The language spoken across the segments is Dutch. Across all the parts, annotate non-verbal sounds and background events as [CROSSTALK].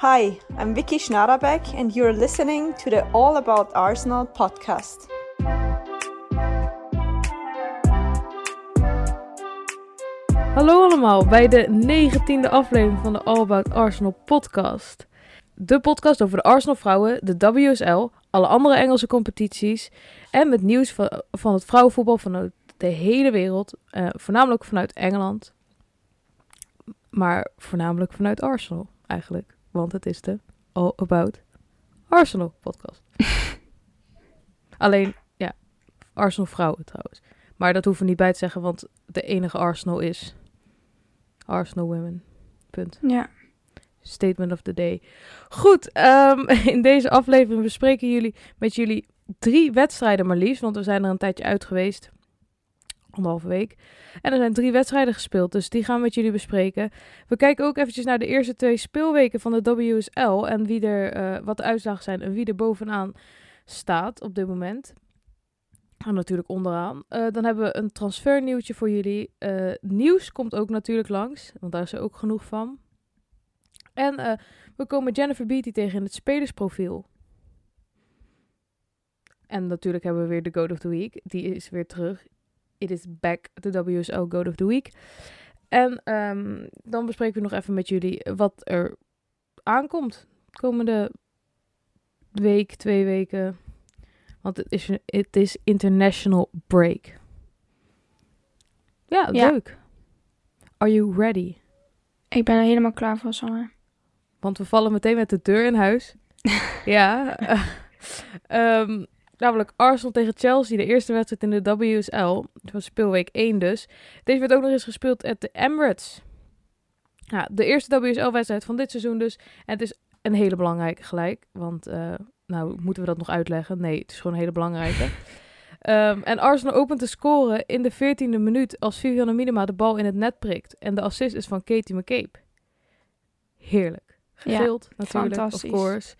Hi, I'm Vicky Schnarabek, and you're listening to the All About Arsenal podcast. Hallo allemaal bij de negentiende aflevering van de All About Arsenal podcast. De podcast over de Arsenal vrouwen, de WSL, alle andere Engelse competities en met nieuws van, van het vrouwenvoetbal vanuit de hele wereld. eh, voornamelijk vanuit Engeland, maar voornamelijk vanuit Arsenal eigenlijk. Want het is de All About Arsenal podcast. [LAUGHS] Alleen, ja, Arsenal vrouwen trouwens. Maar dat hoeven we niet bij te zeggen, want de enige Arsenal is Arsenal Women. Punt. Ja. Statement of the day. Goed, ehm, [LAUGHS] in deze aflevering bespreken jullie met jullie drie wedstrijden maar liefst. Want we zijn er een tijdje uit geweest. Anderhalve week. En er zijn drie wedstrijden gespeeld, dus die gaan we met jullie bespreken. We kijken ook eventjes naar de eerste twee speelweken van de WSL. En wie er, eh, wat de uitslagen zijn en wie er bovenaan staat op dit moment. En natuurlijk onderaan. Eh, dan hebben we een transfernieuwtje voor jullie. Eh, nieuws komt ook natuurlijk langs, want daar is er ook genoeg van. En we komen Jennifer Beatty tegen in het spelersprofiel. En natuurlijk hebben we weer de Goat of the Week. Die is weer terug. It is back, de WSL Goat of the Week. En ehm, dan bespreken we nog even met jullie wat er aankomt. Komende week, twee weken. Want het is, het is international break. Ja, Ja. leuk. Are you ready? Ik ben er helemaal klaar voor, Sanne. Want we vallen meteen met de deur in huis. [LAUGHS] ja. [LAUGHS] Ehm, namelijk Arsenal tegen Chelsea, de eerste wedstrijd in de WSL. Het was speelweek 1 dus. Deze werd ook nog eens gespeeld at de Emirates. Ja, de eerste WSL-wedstrijd van dit seizoen dus. En het is een hele belangrijke gelijk. Want, eh, nou, moeten we dat nog uitleggen? Nee, het is gewoon een hele belangrijke. [LAUGHS] Ehm, en Arsenal opent te scoren in de 14e minuut als Vivianne Minima de bal in het net prikt. En de assist is van Katie McCabe. Heerlijk. Ja, Gegild natuurlijk, of fantastisch. course.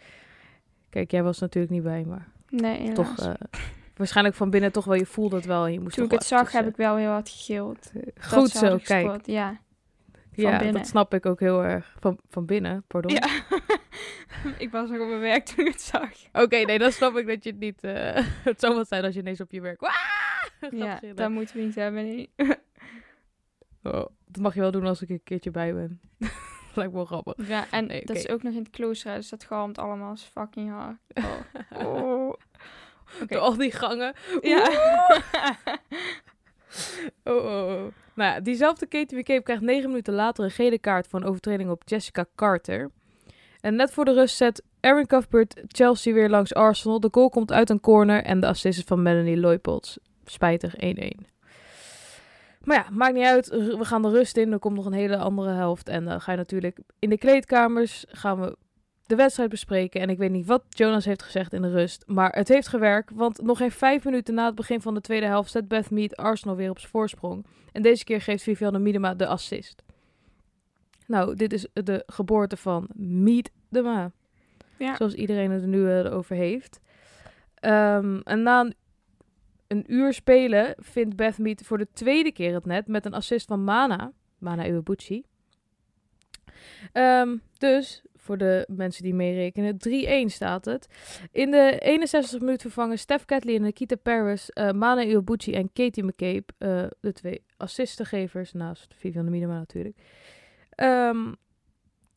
Kijk, jij was natuurlijk niet bij, maar Nee, helaas. toch eh, waarschijnlijk van binnen toch wel, je voelde het wel je moest Toen ik het zag, heb ik wel heel hard gegild. eh, Dat Goed ze zo, kijk. Ja. Ja, binnen. dat snap ik ook heel erg. Van, van binnen, pardon. ja. [LAUGHS] ik was nog op mijn werk toen ik het zag. Oké, nee, dan snap ik dat je het niet... eh, [LAUGHS] het zou wat zijn als je ineens op je werk... Waaah! Ja, gillen. dat moeten we niet hebben, nee. Oh, dat mag je wel doen als ik een keertje bij ben. [LAUGHS] Lijkt wel grappig. Ja, en Nee, dat is ook nog in het klooster, dus dat galmt allemaal fucking hard. Oh. oh. [LAUGHS] Door al die gangen. Ja. [LAUGHS] Oh, oh, oh. Nou ja, diezelfde Katie McCabe krijgt negen minuten later een gele kaart voor een overtreding op Jessica Carter. En net voor de rust zet Erin Cuthbert Chelsea weer langs Arsenal. De goal komt uit een corner en de assist is van Melanie Leupolds. Spijtig 1-1. Maar ja, maakt niet uit. We gaan de rust in. Er komt nog een hele andere helft. En dan ga je natuurlijk in de kleedkamers gaan we de wedstrijd bespreken. En ik weet niet wat Jonas heeft gezegd in de rust. Maar het heeft gewerkt. Want nog geen vijf minuten na het begin van de tweede helft zet Beth Mead Arsenal weer op zijn voorsprong. En deze keer geeft Vivianne Miedema de assist. Nou, dit is de geboorte van Miedema. ja. Zoals iedereen het er nu eh, over heeft. Ehm, en na een, een uur spelen vindt Beth Mead voor de tweede keer het net met een assist van Mana. Mana Iwabuchi. Ehm, dus, voor de mensen die meerekenen, 3-1 staat het. In de 61 minuut vervangen Steph Catley en Nikita Paris, eh Mana Iwabuchi en Katie McCabe, eh, de twee assistengevers, naast Vivianne Miedema natuurlijk. Ehm,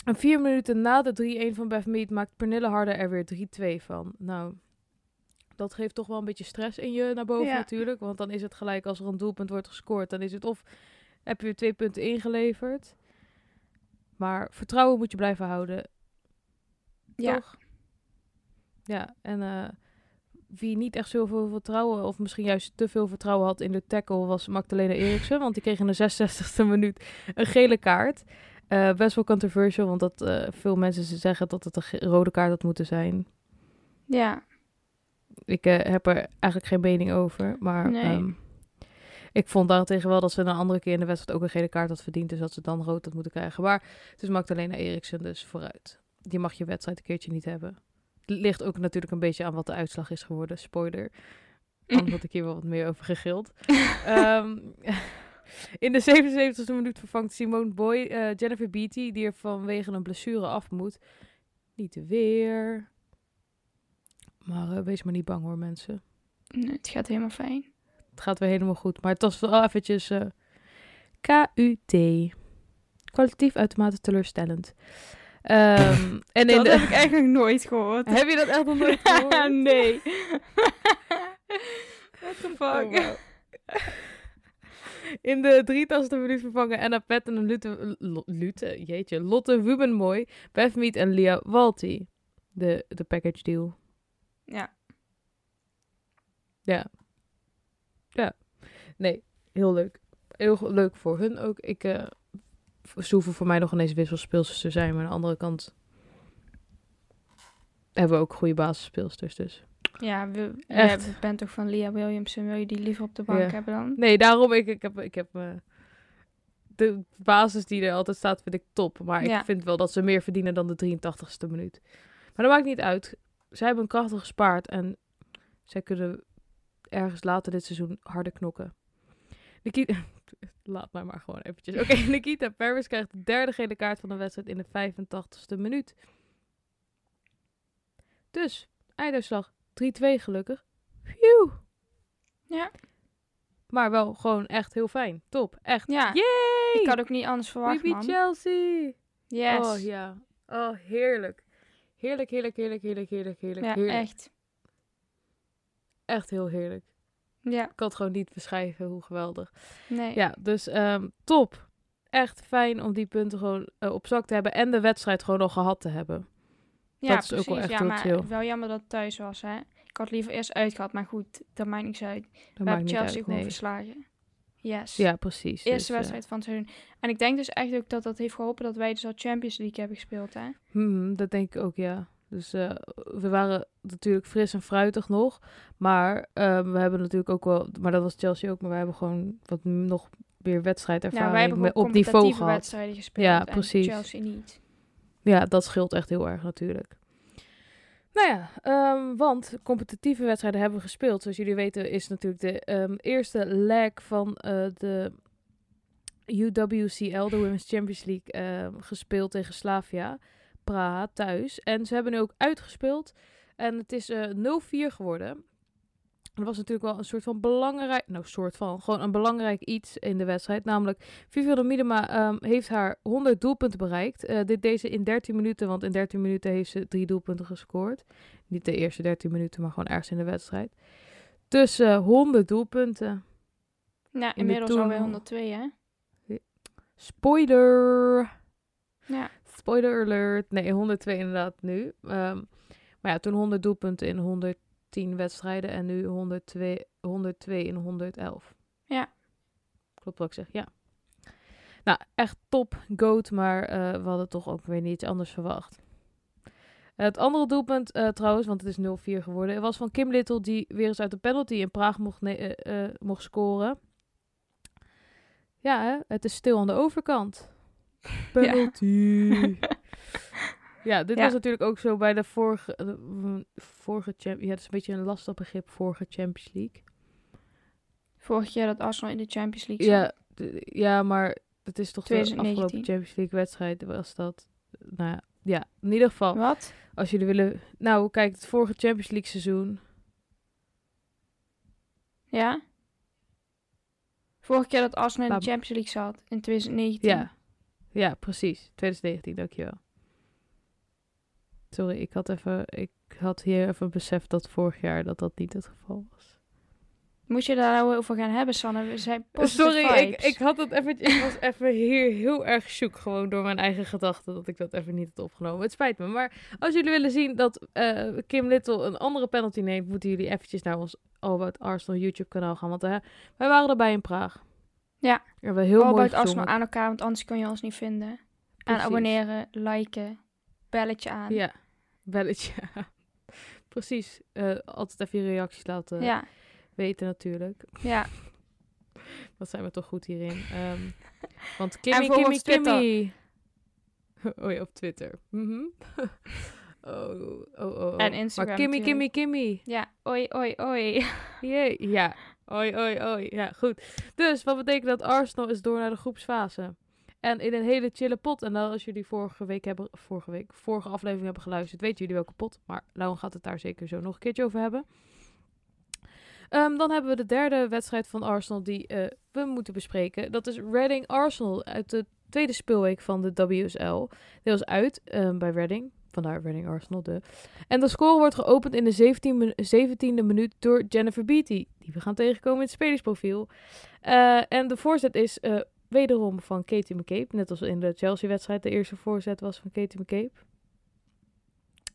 en vier minuten na de 3-1 van Beth Mead maakt Pernille Harder er weer 3-2 van. Nou, dat geeft toch wel een beetje stress in je naar boven Ja. natuurlijk. Want dan is het gelijk als er een doelpunt wordt gescoord. Dan is het of heb je twee punten ingeleverd. Maar vertrouwen moet je blijven houden. Ja. Toch? Ja, en eh, wie niet echt zoveel vertrouwen, of misschien juist te veel vertrouwen had in de tackle, was Magdalena Eriksen. Want die kreeg in de 66e minuut een gele kaart. Eh, best wel controversial, want dat, eh, veel mensen ze zeggen dat het een rode kaart had moeten zijn. Ja. Ik eh, heb er eigenlijk geen mening over. Maar Nee. ehm, ik vond daarentegen wel dat ze een andere keer in de wedstrijd ook een gele kaart had verdiend. Dus dat ze dan rood had moeten krijgen. Maar het is Magdalena Eriksen dus vooruit. Die mag je wedstrijd een keertje niet hebben. Het ligt ook natuurlijk een beetje aan wat de uitslag is geworden. Spoiler. [LAUGHS] Anders had ik hier wel wat meer over gegild. Ehm, [LAUGHS] in de 77e minuut vervangt Simone Boy eh, Jennifer Beatty, die er vanwege een blessure af moet. Niet weer. Maar eh, wees maar niet bang hoor, mensen. Nee, het gaat helemaal fijn. Het gaat weer helemaal goed. Maar het was wel eventjes eh, KUT. Kwalitatief uitermate teleurstellend. Ehm, [LAUGHS] en in dat de... heb ik eigenlijk nooit gehoord. Heb je dat echt nog nooit gehoord? [LAUGHS] nee. [LAUGHS] What the fuck? Oh, wauw. In de drietastste minuut vervangen Anna Pet en Lute, Lute, jeetje, Lotte Wubenmooi, Beth Mead en Lia Walti. De, de package deal. Ja. Ja. Ja. Nee, heel leuk. Heel leuk voor hun ook. Ik, eh ze hoeven voor mij nog ineens wisselspeelsters te zijn. Maar aan de andere kant hebben we ook goede basisspeelsters. Dus. Ja, we, Echt. je bent toch van Leah Williamson. Wil je die liever op de bank Ja. hebben dan? Nee, daarom, ik, ik heb, ik heb eh, de basis die er altijd staat, vind ik top. Maar Ja. ik vind wel dat ze meer verdienen dan de 83ste minuut. Maar dat maakt niet uit. Zij hebben een krachtig gespaard en zij kunnen ergens later dit seizoen harder knokken. Nikita, [LAUGHS] laat mij maar gewoon eventjes. Oké, [LAUGHS] Nikita Paris krijgt de derde gele kaart van de wedstrijd in de 85ste minuut. Dus, einduitslag 3-2 gelukkig. Phew. Ja. Maar wel gewoon echt heel fijn. Top. Echt. Ja. Yay! Ik had ook niet anders We verwacht, beat man. Chelsea. Yes. Oh ja. Oh, heerlijk. Heerlijk, heerlijk, heerlijk, heerlijk, heerlijk, heerlijk. ja, heerlijk. echt. Echt heel heerlijk. Ja, Ik kan het gewoon niet beschrijven hoe geweldig. nee. Ja, dus ehm, top. Echt fijn om die punten gewoon eh, op zak te hebben. En de wedstrijd gewoon al gehad te hebben. Ja, dat is ook wel precies. echt ja, maar chill. wel jammer dat het thuis was, hè. Ik had liever eerst uitgehad, maar goed, dat maakt niks uit. Dat We hebben Chelsea uit. gewoon Nee. verslagen. Yes. Ja, precies. Eerste Dus, eh, wedstrijd van het seizoen. En ik denk dus echt ook dat dat heeft geholpen dat wij dus al Champions League hebben gespeeld, hè. hmm, dat denk ik ook, ja. Dus eh, we waren natuurlijk fris en fruitig nog. Maar ehm, we hebben natuurlijk ook wel... Maar dat was Chelsea ook. Maar we hebben gewoon wat nog meer wedstrijdervaring Ja, op niveau gehad. wedstrijden gespeeld. Ja, precies. Chelsea niet. Ja, dat scheelt echt heel erg natuurlijk. Nou ja, ehm, want competitieve wedstrijden hebben we gespeeld. Zoals jullie weten is natuurlijk de ehm, eerste leg van eh, de UWCL, de Women's Champions League, ehm, gespeeld tegen Slavia Praha thuis. En ze hebben nu ook uitgespeeld. En het is eh 0-4 geworden. Er was natuurlijk wel een soort van belangrijk, nou soort van, gewoon een belangrijk iets in de wedstrijd. Namelijk Viviane Miedema ehm, heeft haar 100 doelpunten bereikt. Eh, dit deed ze in 13 minuten, want in 13 minuten heeft ze drie doelpunten gescoord. Niet de eerste 13 minuten, maar gewoon ergens in de wedstrijd. Dus eh 100 doelpunten. Ja, de inmiddels toen- alweer 102, hè. Spoiler! Ja. Spoiler alert. Nee, 102 inderdaad nu. Ehm, maar ja, toen 100 doelpunten in 110 wedstrijden en nu 102, 102 in 111. Ja. Klopt wat ik zeg, ja. Nou, echt top, goat, maar eh, we hadden toch ook weer niet anders verwacht. Het andere doelpunt eh, trouwens, want het is 0-4 geworden, was van Kim Little, die weer eens uit de penalty in Praag mocht, eh, mocht scoren. Ja, hè? het is stil aan de overkant. [LAUGHS] Penalty. Ja, dit Ja. was natuurlijk ook zo bij de vorige, de, vorige champ. Ja, het is een beetje een lastig begrip, vorige Champions League. Vorig jaar dat Arsenal in de Champions League Ja, zat. d- ja, maar het is toch de 2019. afgelopen Champions League wedstrijd was dat. Nou ja, ja, in ieder geval. Wat? Als jullie willen. Nou, kijk, het vorige Champions League seizoen. Ja? Vorig jaar dat Arsenal in de Champions League zat. In 2019. Ja, ja, precies. 2019, dankjewel. Sorry, ik had even. Ik had hier even beseft dat vorig jaar dat dat niet het geval was. Moet je daar nou over gaan hebben, Sanne? We zijn Sorry, ik, vibes. ik had het even. Ik was even hier heel erg zoek gewoon door mijn eigen gedachten dat ik dat even niet had opgenomen. Het spijt me. Maar als jullie willen zien dat eh, Kim Little een andere penalty neemt, moeten jullie eventjes naar ons All About Arsenal YouTube kanaal gaan. Want eh, wij waren erbij in Praag. Ja. We hebben heel All mooi about Arsenal aan elkaar, want anders kun je ons niet vinden. En abonneren, liken, belletje aan. Ja, belletje. [LAUGHS] Precies. Eh, altijd even je reacties laten ja. weten natuurlijk. ja. [LAUGHS] Wat zijn we toch goed hierin. [LAUGHS] Ehm, want Kimmy, Kimmy. Kimmy. Oh ja, op Twitter. Mhm. oh, oh, oh, oh. En Instagram Maar Kimmy, Kimmy. Kimmy. Ja, oi, oi, oi. Jee, ja. Oi, oi, oi. Ja, goed. Dus, wat betekent dat Arsenal is door naar de groepsfase. En in een hele chille pot. En als jullie vorige week hebben, vorige week, vorige aflevering hebben geluisterd, weten jullie welke pot. Maar Lauwen gaat het daar zeker zo nog een keertje over hebben. Ehm, dan hebben we de derde wedstrijd van Arsenal die eh, we moeten bespreken. Dat is Reading Arsenal uit de tweede speelweek van de WSL. Die was uit ehm, bij Reading. Vandaar Reading Arsenal, de. En de score wordt geopend in de 17 minu- 17e minuut door Jennifer Beattie. Die we gaan tegenkomen in het spelersprofiel. Eh, en de voorzet is eh, wederom van Katie McCabe. Net als in de Chelsea-wedstrijd de eerste voorzet was van Katie McCabe.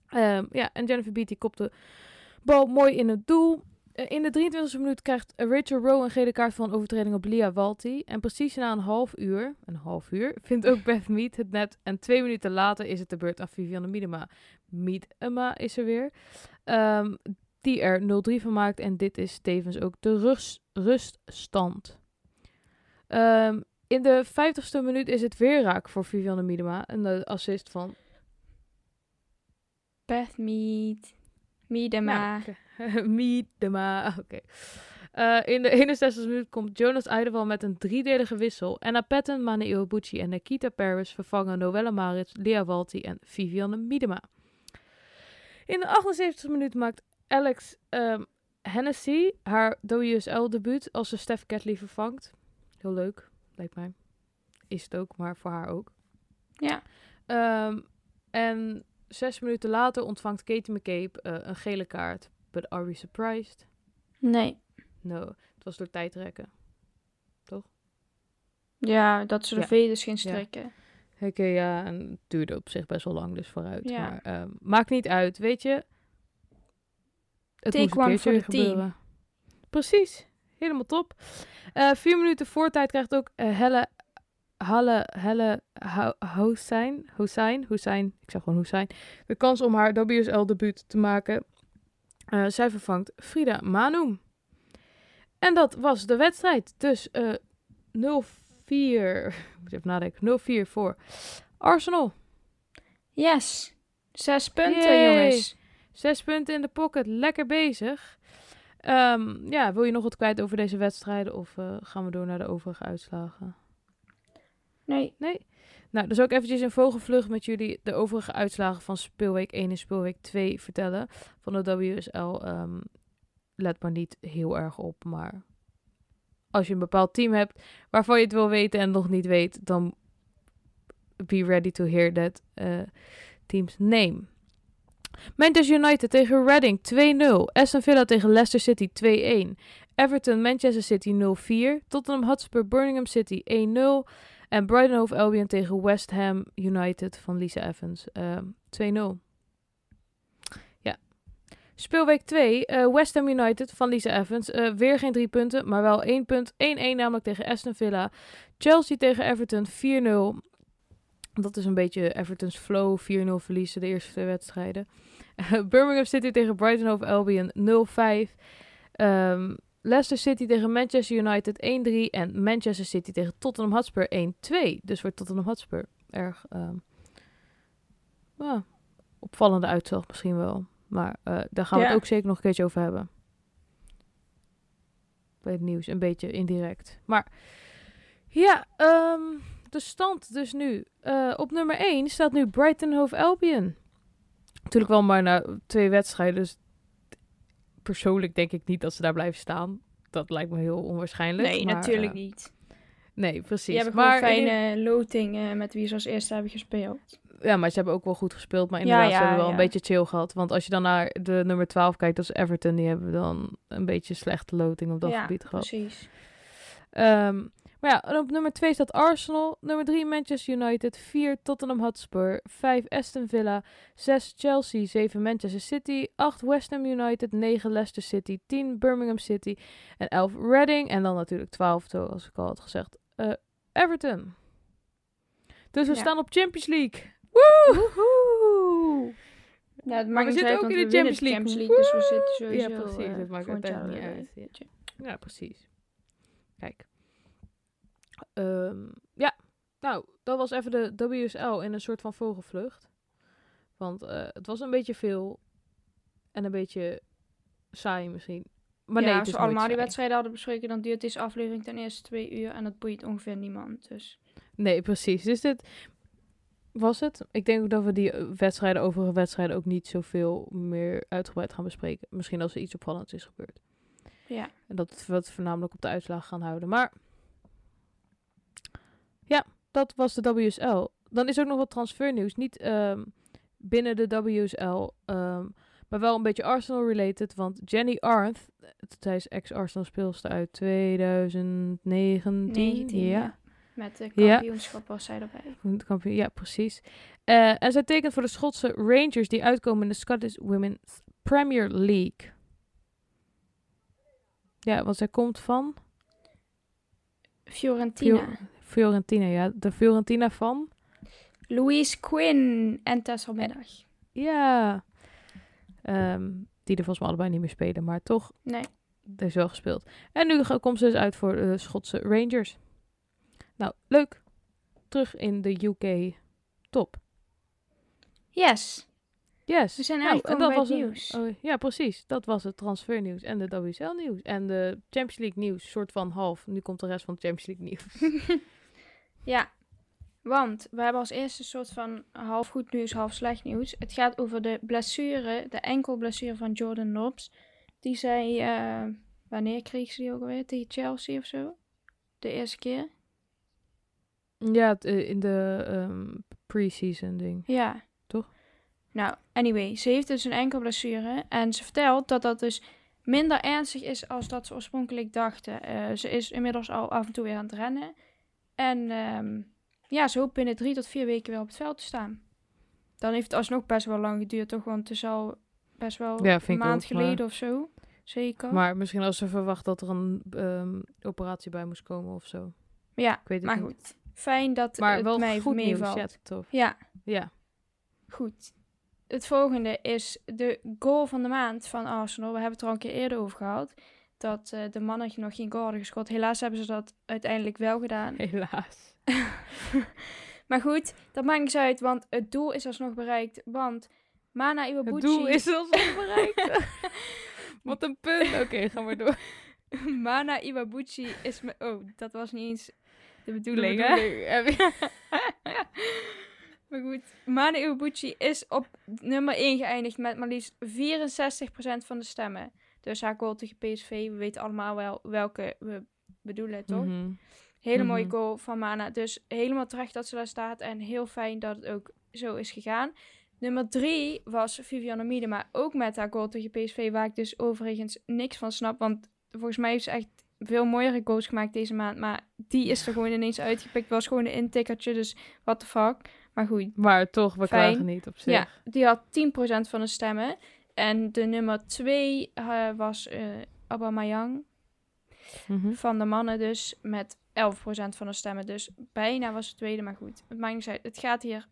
Ehm, ja, en Jennifer Beattie kopt de bal mooi in het doel. Eh, in de 23e minuut krijgt Rachel Rowe een gele kaart van overtreding op Lia Walti. En precies na een half uur, een half uur, [LAUGHS] vindt ook Beth Mead het net. En twee minuten later is het de beurt aan Vivianne Miedema. Miedema is er weer. Ehm, die er 0-3 van maakt. En dit is tevens ook de rust, ruststand. Ehm, in de 50ste minuut is het weer raak voor Vivianne Miedema. En de assist van Beth Mead. Miedema. Ja, oké. [LAUGHS] Miedema, oké. Eh, in de 61 minuut komt Jonas Eideval met een driedelige wissel. Anna Petten, Mane Iwabuchi en Nikita Paris vervangen Noelle Maritz, Lea Walti en Vivianne Miedema. In de 78 minuut maakt Alex ehm, Hennessy haar WSL-debuut als ze Steph Catley vervangt. Heel leuk, mij. Is het ook, maar voor haar ook. Ja. Ehm, en zes minuten later ontvangt Katie McCabe eh, een gele kaart. But are we surprised? Nee. No, het was door tijdrekken. Ja, dat ze de Ja. veders ging strikken. Oké, ja, en het duurde op zich best wel lang, dus vooruit. Ja. Maar ehm, maakt niet uit, weet je. Het Take moest een keertje the team. gebeuren. Precies, helemaal top. Eh, vier minuten voor tijd krijgt ook eh, Helle, Halle, Helle Ho- Hossein, Hossein, Hossein, ik zeg gewoon Hossein, de kans om haar WSL-debuut te maken. Eh, zij vervangt Frida Manum. En dat was de wedstrijd. Dus eh 0-4, ik [LAUGHS] moet even nadenken, 0-4 voor Arsenal. Yes. Zes punten, Yay. jongens. Zes punten in de pocket, lekker bezig. Ehm, ja, wil je nog wat kwijt over deze wedstrijden of eh, gaan we door naar de overige uitslagen? Nee. Nee? Nou, dan zal ik eventjes in vogelvlucht met jullie de overige uitslagen van speelweek 1 en speelweek 2 vertellen. Van de WSL. ehm, let maar niet heel erg op, maar als je een bepaald team hebt waarvan je het wil weten en nog niet weet, dan be ready to hear that eh, team's name. Manchester United tegen Reading 2-0. Aston Villa tegen Leicester City 2-1. Everton Manchester City 0-4. Tottenham Hotspur Birmingham City 1-0. En Brighton Hove Albion tegen West Ham United van Lisa Evans ehm, 2-0. Ja. Speelweek 2, eh, West Ham United van Lisa Evans. Eh, weer geen drie punten, maar wel één punt. 1-1 namelijk tegen Aston Villa. Chelsea tegen Everton 4-0. Dat is een beetje Everton's flow. 4-0 verliezen de eerste twee wedstrijden. [LAUGHS] Birmingham City tegen Brighton Hove Albion 0-5. Ehm, Leicester City tegen Manchester United 1-3. En Manchester City tegen Tottenham Hotspur 1-2. Dus voor Tottenham Hotspur erg ja, opvallende uitslag misschien wel. Maar eh, daar gaan we Ja. het ook zeker nog een keertje over hebben. Bij het nieuws, een beetje indirect. Maar ja, ehm, de stand dus nu. Eh, op nummer 1 staat nu Brighton Hove Albion. Natuurlijk wel maar na twee wedstrijden. Dus persoonlijk denk ik niet dat ze daar blijven staan. Dat lijkt me heel onwaarschijnlijk. Nee, maar, natuurlijk niet. Nee, precies. Die hebben maar gewoon fijne loting met wie ze als eerste hebben gespeeld. Ja, maar ze hebben ook wel goed gespeeld. Maar Ja, inderdaad, ze ja, hebben wel ja. een beetje chill gehad. Want als je dan naar de nummer 12 kijkt, dat is Everton. Die hebben dan een beetje slechte loting op dat ja, gebied gehad. precies. Ehm, maar ja, en op nummer 2 staat Arsenal. Nummer 3 Manchester United. 4 Tottenham Hotspur. 5 Aston Villa. 6 Chelsea. 7 Manchester City. 8 West Ham United. 9 Leicester City. 10 Birmingham City. En 11 Reading. En dan natuurlijk 12, zoals ik al had gezegd, eh, Everton. Dus we Ja. staan op Champions League. Woe! Woehoe! Ja, het Maar maakt we zitten uit, ook in de Champions League. Champions League, dus we zitten sowieso Ja, precies. eh, Het maakt uiteindelijk jaar, niet eh, uit, Ja, precies. Kijk. Ehm, ja, nou, dat was even de WSL in een soort van vogelvlucht. Want eh, het was een beetje veel en een beetje saai misschien. Maar ja, nee, als we allemaal die wedstrijden hadden bespreken, dan duurt deze aflevering ten eerste twee uur en dat boeit ongeveer niemand. Dus Nee, precies. Dus dit was het. Ik denk ook dat we die eh, wedstrijden, overige wedstrijden, ook niet zoveel meer uitgebreid gaan bespreken. Misschien als er iets opvallends is gebeurd. Ja. En dat we het voornamelijk op de uitslag gaan houden. Maar ja, dat was de WSL. Dan is ook nog wat transfernieuws. Niet ehm, binnen de WSL, ehm, maar wel een beetje Arsenal-related. Want Jenny Arndt, zij is ex-Arsenal speelster uit 2019. 19, ja. ja. Met de Ja. kampioenschap was zij erbij. Kampioen, Ja, precies. Eh, en zij tekent voor de Schotse Rangers die uitkomen in de Scottish Women's Premier League. Ja, want zij komt van Fiorentina. Fio- Fiorentina. Ja, de Fiorentina van. Louise Quinn en Tessa. Ja. Ehm, die er volgens mij allebei niet meer spelen, maar toch, Nee. er is wel gespeeld. En nu komt ze dus uit voor de Schotse Rangers. Nou, leuk. Terug in de UK top. Yes. Yes. We zijn Nou, eigenlijk dat was het nieuws. oh, ja, precies. Dat was het transfernieuws en de WSL nieuws. En de Champions League nieuws, soort van half. Nu komt de rest van het Champions League nieuws. [LAUGHS] Ja, want we hebben als eerste een soort van half goed nieuws, half slecht nieuws. Het gaat over de blessure, de enkelblessure van Jordan Nobbs. Die zij, eh, wanneer kreeg ze die ook alweer? Tegen Chelsea of zo? De eerste keer? ja, eh, in de ehm pre-season ding. Ja. Toch? Nou, anyway, ze heeft dus een enkelblessure. En ze vertelt dat dat dus minder ernstig is als dat ze oorspronkelijk dachten. Eh, ze is inmiddels al af en toe weer aan het rennen. En ehm, ja, ze hoopt binnen drie tot vier weken weer op het veld te staan. Dan heeft het alsnog best wel lang geduurd, toch? Want het is al best wel Ja, een maand ook, maar- geleden of zo. Zeker. Maar misschien als ze verwacht dat er een ehm, operatie bij moest komen of zo. ja, Ik weet het maar niet. goed. Fijn dat Maar het wel mij goed nieuws. meevalt. Ja, tof. ja, Ja. Goed. Het volgende is de goal van de maand van Arsenal. We hebben het er al een keer eerder over gehad. Dat eh, de mannen nog geen goal hadden gescoord. Helaas hebben ze dat uiteindelijk wel gedaan. [LAUGHS] Helaas. [LAUGHS] maar goed, dat maakt niks uit, want het doel is alsnog bereikt. Want Mana Iwabuchi... Het doel is [LAUGHS] ons bereikt. Wat een punt. Oké, ga maar door. Mana Iwabuchi is... Me oh, dat was niet eens de De bedoeling, hè? Maar goed, Mana Iwabuchi is op nummer 1 geëindigd met maar liefst 64% van de stemmen. Dus haar goal tegen PSV, we weten allemaal wel welke we bedoelen, toch? Mhm. Hele mooie Mhm. goal van Mana. Dus helemaal terecht dat ze daar staat. En heel fijn dat het ook zo is gegaan. Nummer 3 was Vivianne Miedema. Ook met haar goal tegen PSV. Waar ik dus overigens niks van snap. Want volgens mij heeft ze echt veel mooiere goals gemaakt deze maand. Maar die is er gewoon ineens uitgepikt. Was gewoon een intikkertje. Dus what the fuck. Maar goed. Maar toch, we Fijn. klagen niet op zich. Ja, die had 10% van de stemmen. En de nummer 2 was eh Aubameyang Mhm. van de mannen dus met 11% van de stemmen. Dus bijna was het tweede, maar goed. Het maakt niet uit. Het gaat hier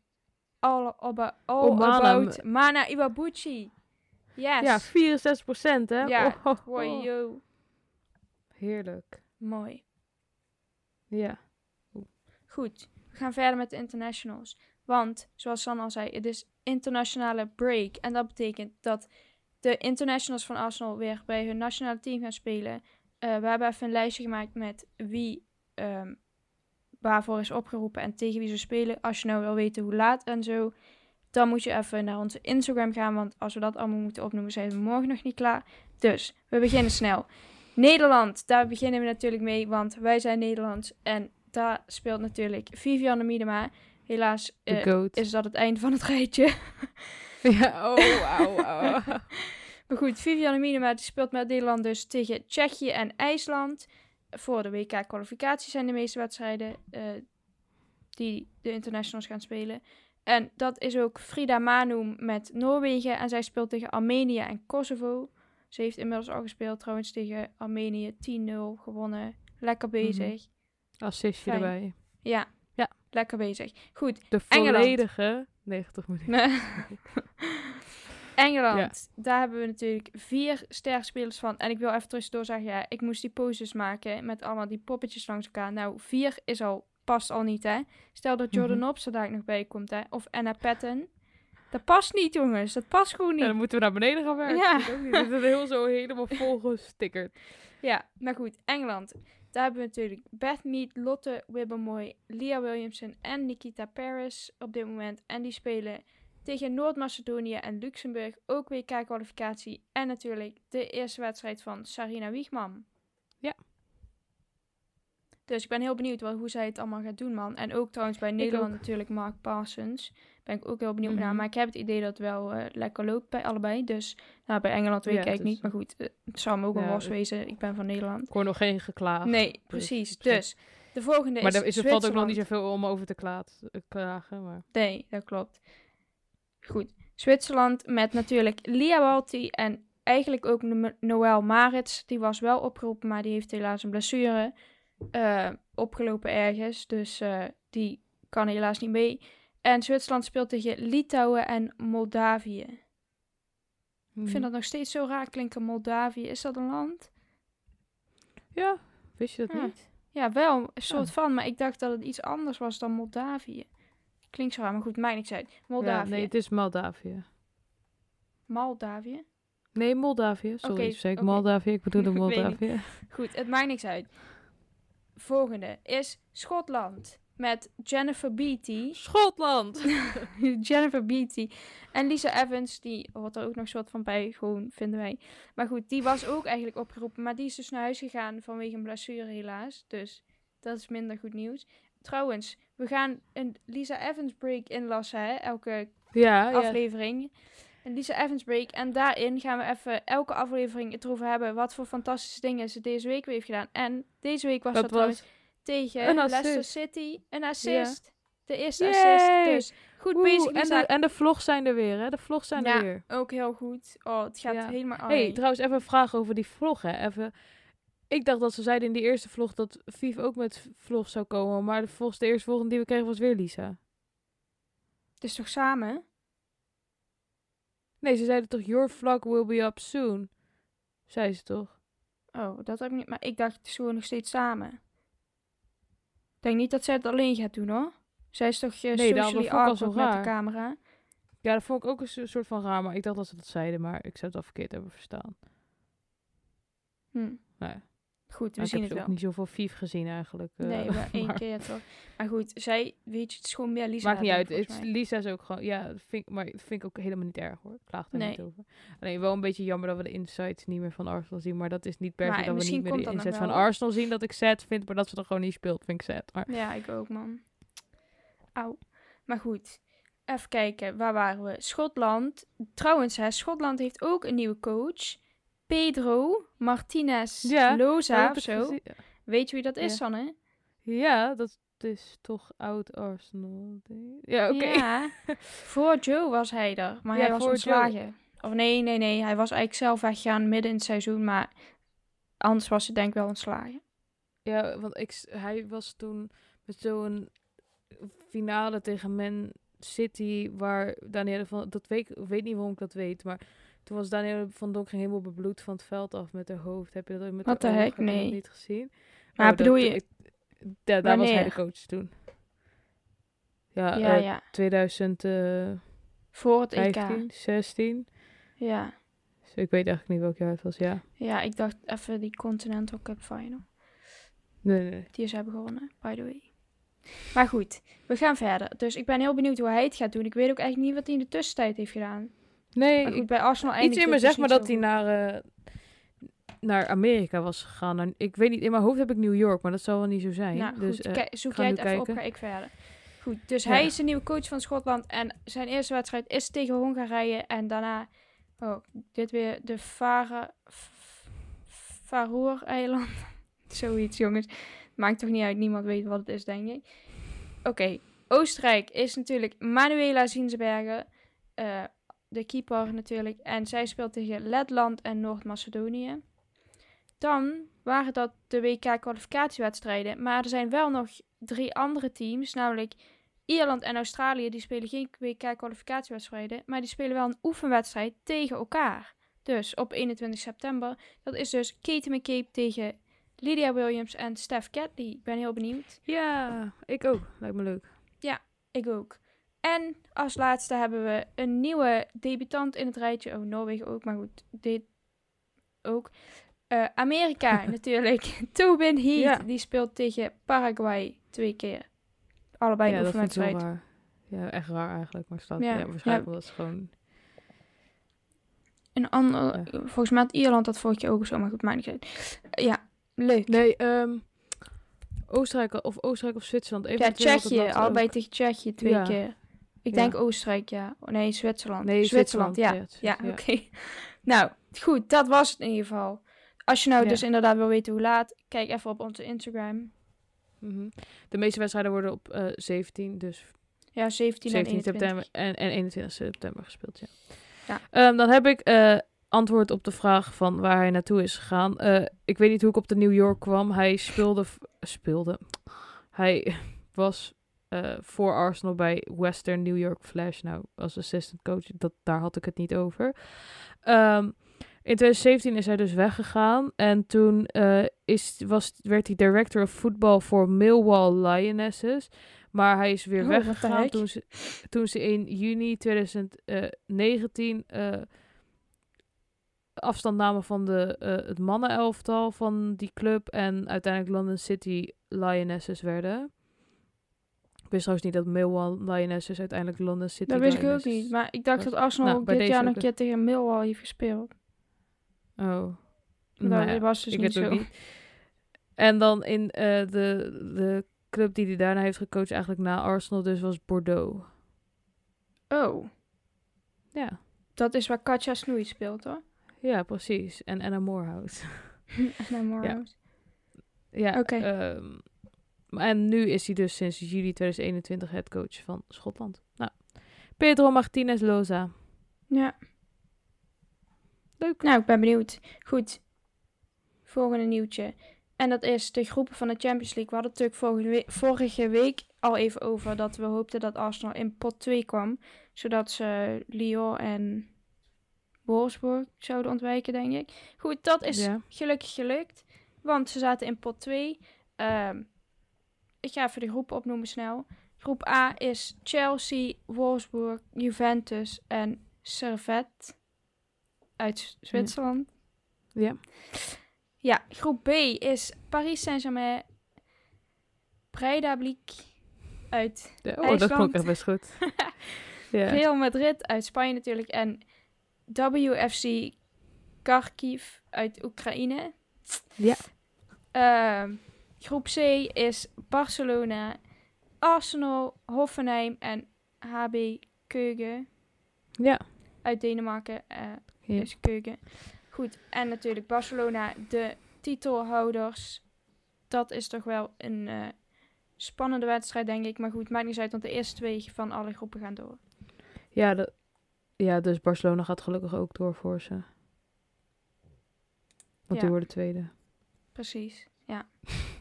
all, all, all Om Mana. about Mana Iwabuchi. Yes. Ja, 64 procent, hè? Ja, Oh, oh, oh. Heerlijk. Mooi. Ja. Goed, we gaan verder met de internationals. Want, zoals San al zei, het is internationale break. En dat betekent dat de internationals van Arsenal weer bij hun nationale team gaan spelen. Eh, we hebben even een lijstje gemaakt met wie ehm, waarvoor is opgeroepen en tegen wie ze spelen. Als je nou wil weten hoe laat en zo, dan moet je even naar onze Instagram gaan. Want als we dat allemaal moeten opnoemen, zijn we morgen nog niet klaar. Dus, we beginnen snel. Nederland, daar beginnen we natuurlijk mee, want wij zijn Nederlands. En daar speelt natuurlijk Vivianne Miedema. Helaas eh, is dat het einde van het rijtje. [LAUGHS] Ja, oh, auw. [LAUGHS] Maar goed, Vivianne Miedema die speelt met Nederland dus tegen Tsjechië en IJsland. Voor de WK-kwalificatie zijn de meeste wedstrijden eh, die de internationals gaan spelen. En dat is ook Frida Manum met Noorwegen. En zij speelt tegen Armenië en Kosovo. Ze heeft inmiddels al gespeeld trouwens tegen Armenië 10-0 gewonnen. Lekker bezig. Assistje Fijn. erbij. Ja. Lekker bezig. Goed, De Engeland. volledige 90 minuten. [LAUGHS] Engeland, daar hebben we natuurlijk vier sterspelers van. En ik wil even tussendoor zeggen, ja, ik moest die poses maken met allemaal die poppetjes langs elkaar. Nou, vier is al, past al niet, hè. Stel dat Jordan Mhm. Nobbs er daar nog bij komt, hè. Of Anna Patton. Dat past niet, jongens. Dat past gewoon Ja, niet. dan moeten we naar beneden gaan werken. Ja. Dit is heel zo helemaal volgestickerd. Ja, maar goed, Engeland. Daar hebben we natuurlijk Beth Mead, Lotte Wibbermoy, Leah Williamson en Nikita Paris op dit moment. En die spelen tegen Noord-Macedonië en Luxemburg ook WK-kwalificatie. En natuurlijk de eerste wedstrijd van Sarina Wiegman. Ja. Dus ik ben heel benieuwd wel hoe zij het allemaal gaat doen, man. En ook trouwens bij Nederland natuurlijk Mark Parsons. Ben ik ook heel benieuwd naar. Mhm. Maar ik heb het idee dat het wel eh, lekker loopt bij allebei. Dus nou, bij Engeland weet Ja, ik eigenlijk niet. Maar goed, eh, het zou me ook Ja, was wezen. Ik ben van Nederland. Ik hoor nog geen geklaagd. Nee, precies. op [LAUGHS] zich. Dus de volgende maar is er, er valt ook nog niet zoveel om over te eh, klagen. Maar... Nee, dat klopt. Goed. Zwitserland met natuurlijk Lia Walti en eigenlijk ook No- Noël Marits. Die was wel opgeroepen, maar die heeft helaas een blessure opgelopen ergens. Dus die kan helaas niet mee. En Zwitserland speelt tegen Litouwen en Moldavië. Ik vind dat nog steeds zo raar klinken, Moldavië. Is dat een land? Ja, wist je dat Ja. niet? Ja, wel een soort Ja. van, maar ik dacht dat het iets anders was dan Moldavië. Klinkt zo raar, maar goed, maakt niks uit. Moldavië. Ja, nee, het is Moldavië. Moldavië. Nee, Moldavië. Sorry, zei ik oké. Moldavië. Ik [LAUGHS] niet. Moldavië. Goed, het maakt niks uit. Volgende is Schotland. Met Jennifer Beatty. Schotland! [LAUGHS] Jennifer Beatty. En Lisa Evans, die hoort er ook nog soort van bij, gewoon vinden wij. Maar goed, die was ook eigenlijk opgeroepen. Maar die is dus naar huis gegaan vanwege een blessure helaas. Dus dat is minder goed nieuws. Trouwens, we gaan een Lisa Evans break inlassen, hè? Elke Ja, ja. aflevering. Een Lisa Evans break. En daarin gaan we even elke aflevering het erover hebben. Wat voor fantastische dingen ze deze week weer heeft gedaan. En deze week was Dat dat trouwens. Tegen Een Leicester assist. City. Een assist. De eerste Yay! assist. Dus goed Oeh, bezig, en, de, en de vlogs zijn er weer, hè? De vlogs zijn Ja. er weer. Ook heel goed. Oh, het gaat Ja. helemaal... Oh, hey, trouwens, even een vraag over die vlog, hè? Even... Ik dacht dat ze zeiden in die eerste vlog dat Viv ook met vlog zou komen. Maar de, volgens de eerste volgende die we kregen was weer Lisa. Het is toch samen? Nee, ze zeiden toch, your vlog will be up soon. Zei ze toch? Oh, dat heb ik niet. Maar ik dacht, is gewoon nog steeds samen. Ik denk niet dat zij het alleen gaat doen, hoor. Zij is toch uh, Nee, socially awkward met de camera. Ja, dat vond ik ook een so- soort van raar. Maar ik dacht dat ze dat zeiden, maar ik zou het al verkeerd hebben verstaan. Hm. Nee. Goed, we Maar ik zien heb het ook wel. niet zoveel Vief gezien eigenlijk. eh, Nee, maar [LAUGHS] één maar- keer toch. Maar goed, zij, weet je, het is gewoon meer Lisa. Maakt niet uit. Het. Lisa is ook gewoon... Ja, vind, ik- maar dat vind ik ook helemaal niet erg hoor. Ik klaag er Nee. niet over. Alleen wel een beetje jammer dat we de insights niet meer van Arsenal zien. Maar dat is niet per se dat we niet meer de insights van. Arsenal zien dat ik sad vind. Maar dat ze er gewoon niet speelt vind ik sad. Maar Ja, ik ook, man. Auw. Maar goed, even kijken. Waar waren we? Schotland. Trouwens, hè, Schotland heeft ook een nieuwe coach. Pedro Martinez Ja, Loza of zo. gezien. Weet je wie dat is, Ja. Sanne? Ja, dat is toch oud Arsenal. Ja, oké. Ja, [LAUGHS] voor Joe was hij er, maar hij was ontslagen. Of nee, nee, nee. Hij was eigenlijk zelf weggegaan midden in het seizoen, maar anders was hij denk ik wel ontslagen. Ja, want ik, hij was toen met zo'n finale tegen Man City, waar Danielle van, dat weet ik weet niet waarom ik dat weet, maar toen was Danielle van Donker helemaal bebloed van het veld af met haar hoofd. Heb je dat ook met Wat de heck? Nee. niet gezien? Maar Oh, bedoel dat- je- ik- ja, daar was hij de coach toen. Ja, ja, eh, ja. 2015, Voor het EK. 16. Ja. Dus ik weet eigenlijk niet welk jaar het was, ja. ja, ik dacht even die Continental Cup Final. Nee, nee. Die ze hebben gewonnen, by the way. Maar goed, we gaan verder. Dus ik ben heel benieuwd hoe hij het gaat doen. Ik weet ook eigenlijk niet wat hij in de tussentijd heeft gedaan. Nee, Maar goed, bij Arsenal Iets in me dus maar niet dat hij naar, eh, naar Amerika was gegaan. En ik weet niet, in mijn hoofd heb ik New York, maar dat zal wel niet zo zijn. Nou, dus goed, eh, zoek jij het even op, ga ik verder. Goed, dus Ja. hij is de nieuwe coach van Schotland. En zijn eerste wedstrijd is tegen Hongarije. En daarna, oh, dit weer de Fara, Faroe-eiland. [LAUGHS] Zoiets, jongens. Maakt toch niet uit, niemand weet wat het is, denk ik. Oké, Oostenrijk is natuurlijk Manuela Zinsberger. eh, de keeper natuurlijk. En zij speelt tegen Letland en Noord-Macedonië. Dan waren dat de WK-kwalificatiewedstrijden. Maar er zijn wel nog drie andere teams, namelijk Ierland en Australië. Die spelen geen WK-kwalificatiewedstrijden, maar die spelen wel een oefenwedstrijd tegen elkaar. Dus op 21 september. Dat is dus Katie McCabe tegen Lydia Williams en Steph Catley. Ik ben heel benieuwd. Ja, ik ook. Lijkt me leuk. Ik ook. En als laatste hebben we een nieuwe debutant in het rijtje. Oh, Noorwegen ook, maar goed, dit ook. Eh, Amerika [LAUGHS] natuurlijk. [LAUGHS] Tobin Heat, Ja. die speelt tegen Paraguay twee keer. Allebei ja, een dat raar. Ja, echt raar eigenlijk. Maar staat, Ja, ja, waarschijnlijk ze gewoon... Een ander, volgens mij had Ierland dat vorig jaar ook zo, maar goed, maakt niet uit. Ja, leuk. Nee, ehm Oostenrijk of Oostenrijk of Zwitserland. Even ja, Tsjechië, allebei tegen Tsjechië twee Ja. keer. Ik Ja. denk Oostenrijk, ja. Oh, nee, Zwitserland. Nee, Zwitserland, ja. Zwitserland, Ja, ja, oké. [LAUGHS] Nou, goed, dat was het in ieder geval. Als je nou dus inderdaad wil weten hoe laat, kijk even op onze Instagram. Mhm. De meeste wedstrijden worden op eh 17, dus Ja, 17, 17 en 21. september en, en 21 september gespeeld, ja. Ja. Ehm, dan heb ik eh, antwoord op de vraag van waar hij naartoe is gegaan. Eh, ik weet niet hoe ik op de New York kwam. Hij speelde, speelde. Hij [LAUGHS] was eh, voor Arsenal bij Western New York Flash. Nou, als assistant coach, dat, daar had ik het niet over. Ehm, in 2017 is hij dus weggegaan. En toen eh, is, was, werd hij director of football voor Millwall Lionesses. Maar hij is weer Oh, weggegaan toen ze, toen ze in juni 2019 eh, afstand namen van de, eh, het mannenelftal van die club. En uiteindelijk London City Lionesses werden. Wist trouwens niet dat Millwall Lionesses uiteindelijk London City Dat wist ik ook niet. Maar ik dacht dat Arsenal Nou, ook dit jaar nog een keer tegen Millwall heeft gespeeld. Oh. Maar Nou dat ja, was dus ik niet zo. niet. En dan in eh, de, de club die hij daarna heeft gecoacht, eigenlijk na Arsenal, dus was Bordeaux. Oh, Ja, dat is waar Katja Snoei speelt hoor. ja precies. En Anna Morehouse. [LAUGHS] Anna Morehouse. ja, Oké. ehm, en nu is hij dus sinds juli 2021 headcoach van Schotland. Nou, Pedro Martinez Loza. Ja. Leuk. Nou, ik ben benieuwd. Goed. Volgende nieuwtje. En dat is de groepen van de Champions League. We hadden het natuurlijk vorige week, vorige week al even over dat we hoopten dat Arsenal in pot 2 kwam. Zodat ze Lyon en Wolfsburg zouden ontwijken, denk ik. Goed, dat is Ja. gelukkig gelukt. Want ze zaten in pot 2. Ehm, ik ga even de groepen opnoemen snel. Groep A is Chelsea, Wolfsburg, Juventus en Servette uit Zwitserland. Ja. Ja, groep B is Paris Saint-Germain, Breidablik uit Ja, Oh, dat klonk echt best goed. [LAUGHS] ja. Real Madrid uit Spanje natuurlijk en WFC Kharkiv uit Oekraïne. Ja. Ehm, groep C is Barcelona, Arsenal, Hoffenheim en HB Keugen ja. uit Denemarken. eh Ja. is Keugen. Goed, en natuurlijk Barcelona, de titelhouders. Dat is toch wel een eh, spannende wedstrijd, denk ik. Maar goed, maakt niet uit, want de eerste twee van alle groepen gaan door. Ja, dat, ja, dus Barcelona gaat gelukkig ook door voor ze. Want Ja. die worden tweede. Precies, ja. [LAUGHS]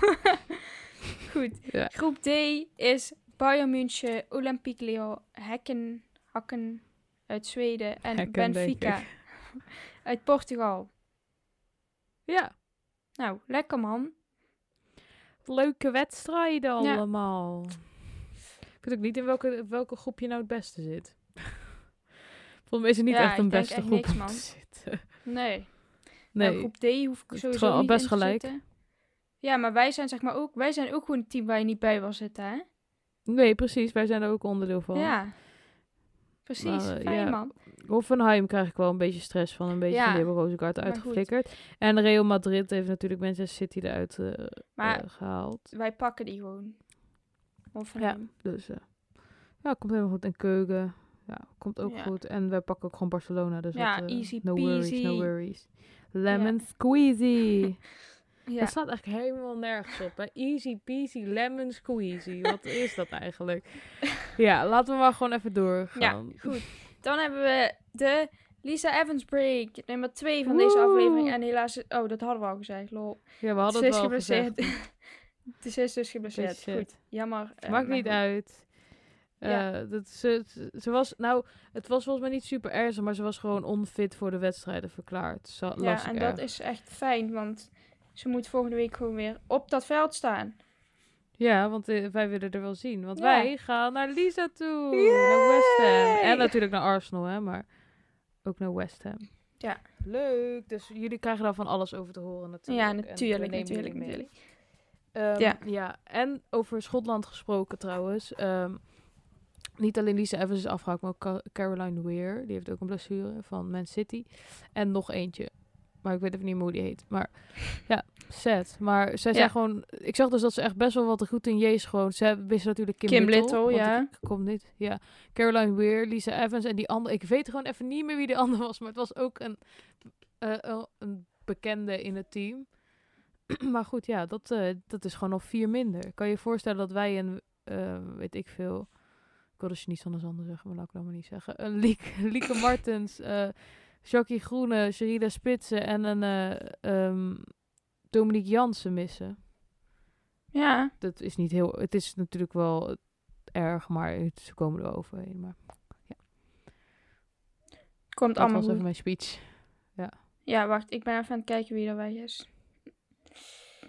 [LAUGHS] goed, Ja. groep D is Bayern München, Olympique Lyon, Hekken, Hakken uit Zweden en Hekken, Benfica [LAUGHS] uit Portugal. Ja, Nou, lekker man. leuke wedstrijden Ja. allemaal. Ik weet ook niet in welke, welke groep je nou het beste zit. [LAUGHS] Volgens mij is het niet Ja, echt een beste echt groep niks, man. te zitten. Nee. Nee, Nou, groep D hoef ik sowieso gewoon niet best in te gelijk. zitten. Ja, maar wij zijn zeg maar ook, wij zijn ook gewoon een team waar je niet bij wil zitten, hè? nee, precies. Wij zijn er ook onderdeel van. Ja. Precies, Maar, eh, fijn ja. man. Hoffenheim krijg ik wel een beetje stress van. Een beetje Ja, van die hebben Rozenkaart maar uitgeflikkerd. En Real Madrid heeft natuurlijk Manchester City eruit eh, Maar eh, gehaald. wij pakken die gewoon. Hoffenheim. Dus eh, ja, komt helemaal goed. En Keuken, ja, komt ook Ja. goed. En wij pakken ook gewoon Barcelona. Dus Ja, dat, eh, easy no worries, no worries. Lemon squeezy. [LAUGHS] Ja. Dat staat eigenlijk helemaal nergens op. Hè? Easy peasy, lemon squeezy. Wat is dat eigenlijk? [LAUGHS] Ja, laten we maar gewoon even doorgaan. Ja, goed. Dan hebben we de Lisa Evans break. Nummer 2 van deze aflevering. En helaas... Oh, dat hadden we al gezegd, lol. Ja, we hadden het is wel geblesseerd. gezegd. [LAUGHS] Het is dus geblesseerd. Beetje Goed, jammer. eh, Maakt niet goed. uit. Ja. Eh, dat ze, ze- was, nou, het was volgens mij niet super ernstig, maar ze was gewoon onfit voor de wedstrijden verklaard. Zo, Ja, en dat is echt fijn, want ze moet volgende week gewoon weer op dat veld staan. Ja, want eh, wij willen er wel zien. Want Ja. wij gaan naar Lisa toe. Naar West Ham. En natuurlijk naar Arsenal, hè, maar ook naar West Ham. Ja. Leuk. Dus jullie krijgen daar van alles over te horen natuurlijk. Ja, natuurlijk, natuurlijk, natuurlijk. Ehm, Ja. ja. en over Schotland gesproken trouwens. Ehm, niet alleen Lisa Evans is afgehaakt, maar ook Ca- Caroline Weir. Die heeft ook een blessure van Man City. En nog eentje. Maar ik weet even niet meer hoe die heet. Maar ja, sad. Maar zij Ja. zijn gewoon... Ik zag dus dat ze echt best wel wat goed in J's gewoon... Ze wisten natuurlijk Kim, Kim Little. Ja. Ik kom niet. Ja. Caroline Weir, Lisa Evans en die andere... Ik weet gewoon even niet meer wie de [LAUGHS] andere was. Maar het was ook een, eh, een- een bekende in het team. [CLEARS THROAT] maar goed, ja, dat, eh, dat is gewoon nog vier minder. Kan je je voorstellen dat wij een, eh, weet ik veel... Ik wilde niet van de Zander zeggen, maar laat ik dat maar niet zeggen. Een Liek, [LAUGHS] Lieke Martens, Jackie Groene, Sherida Spitsen en een eh, ehm, Dominique Jansen missen. Ja, Dat is niet heel... Het is natuurlijk wel erg, maar het, ze komen er overheen. Maar komt dat allemaal was even mijn speech. Ja, wacht. Ik ben even aan het kijken wie er weg is.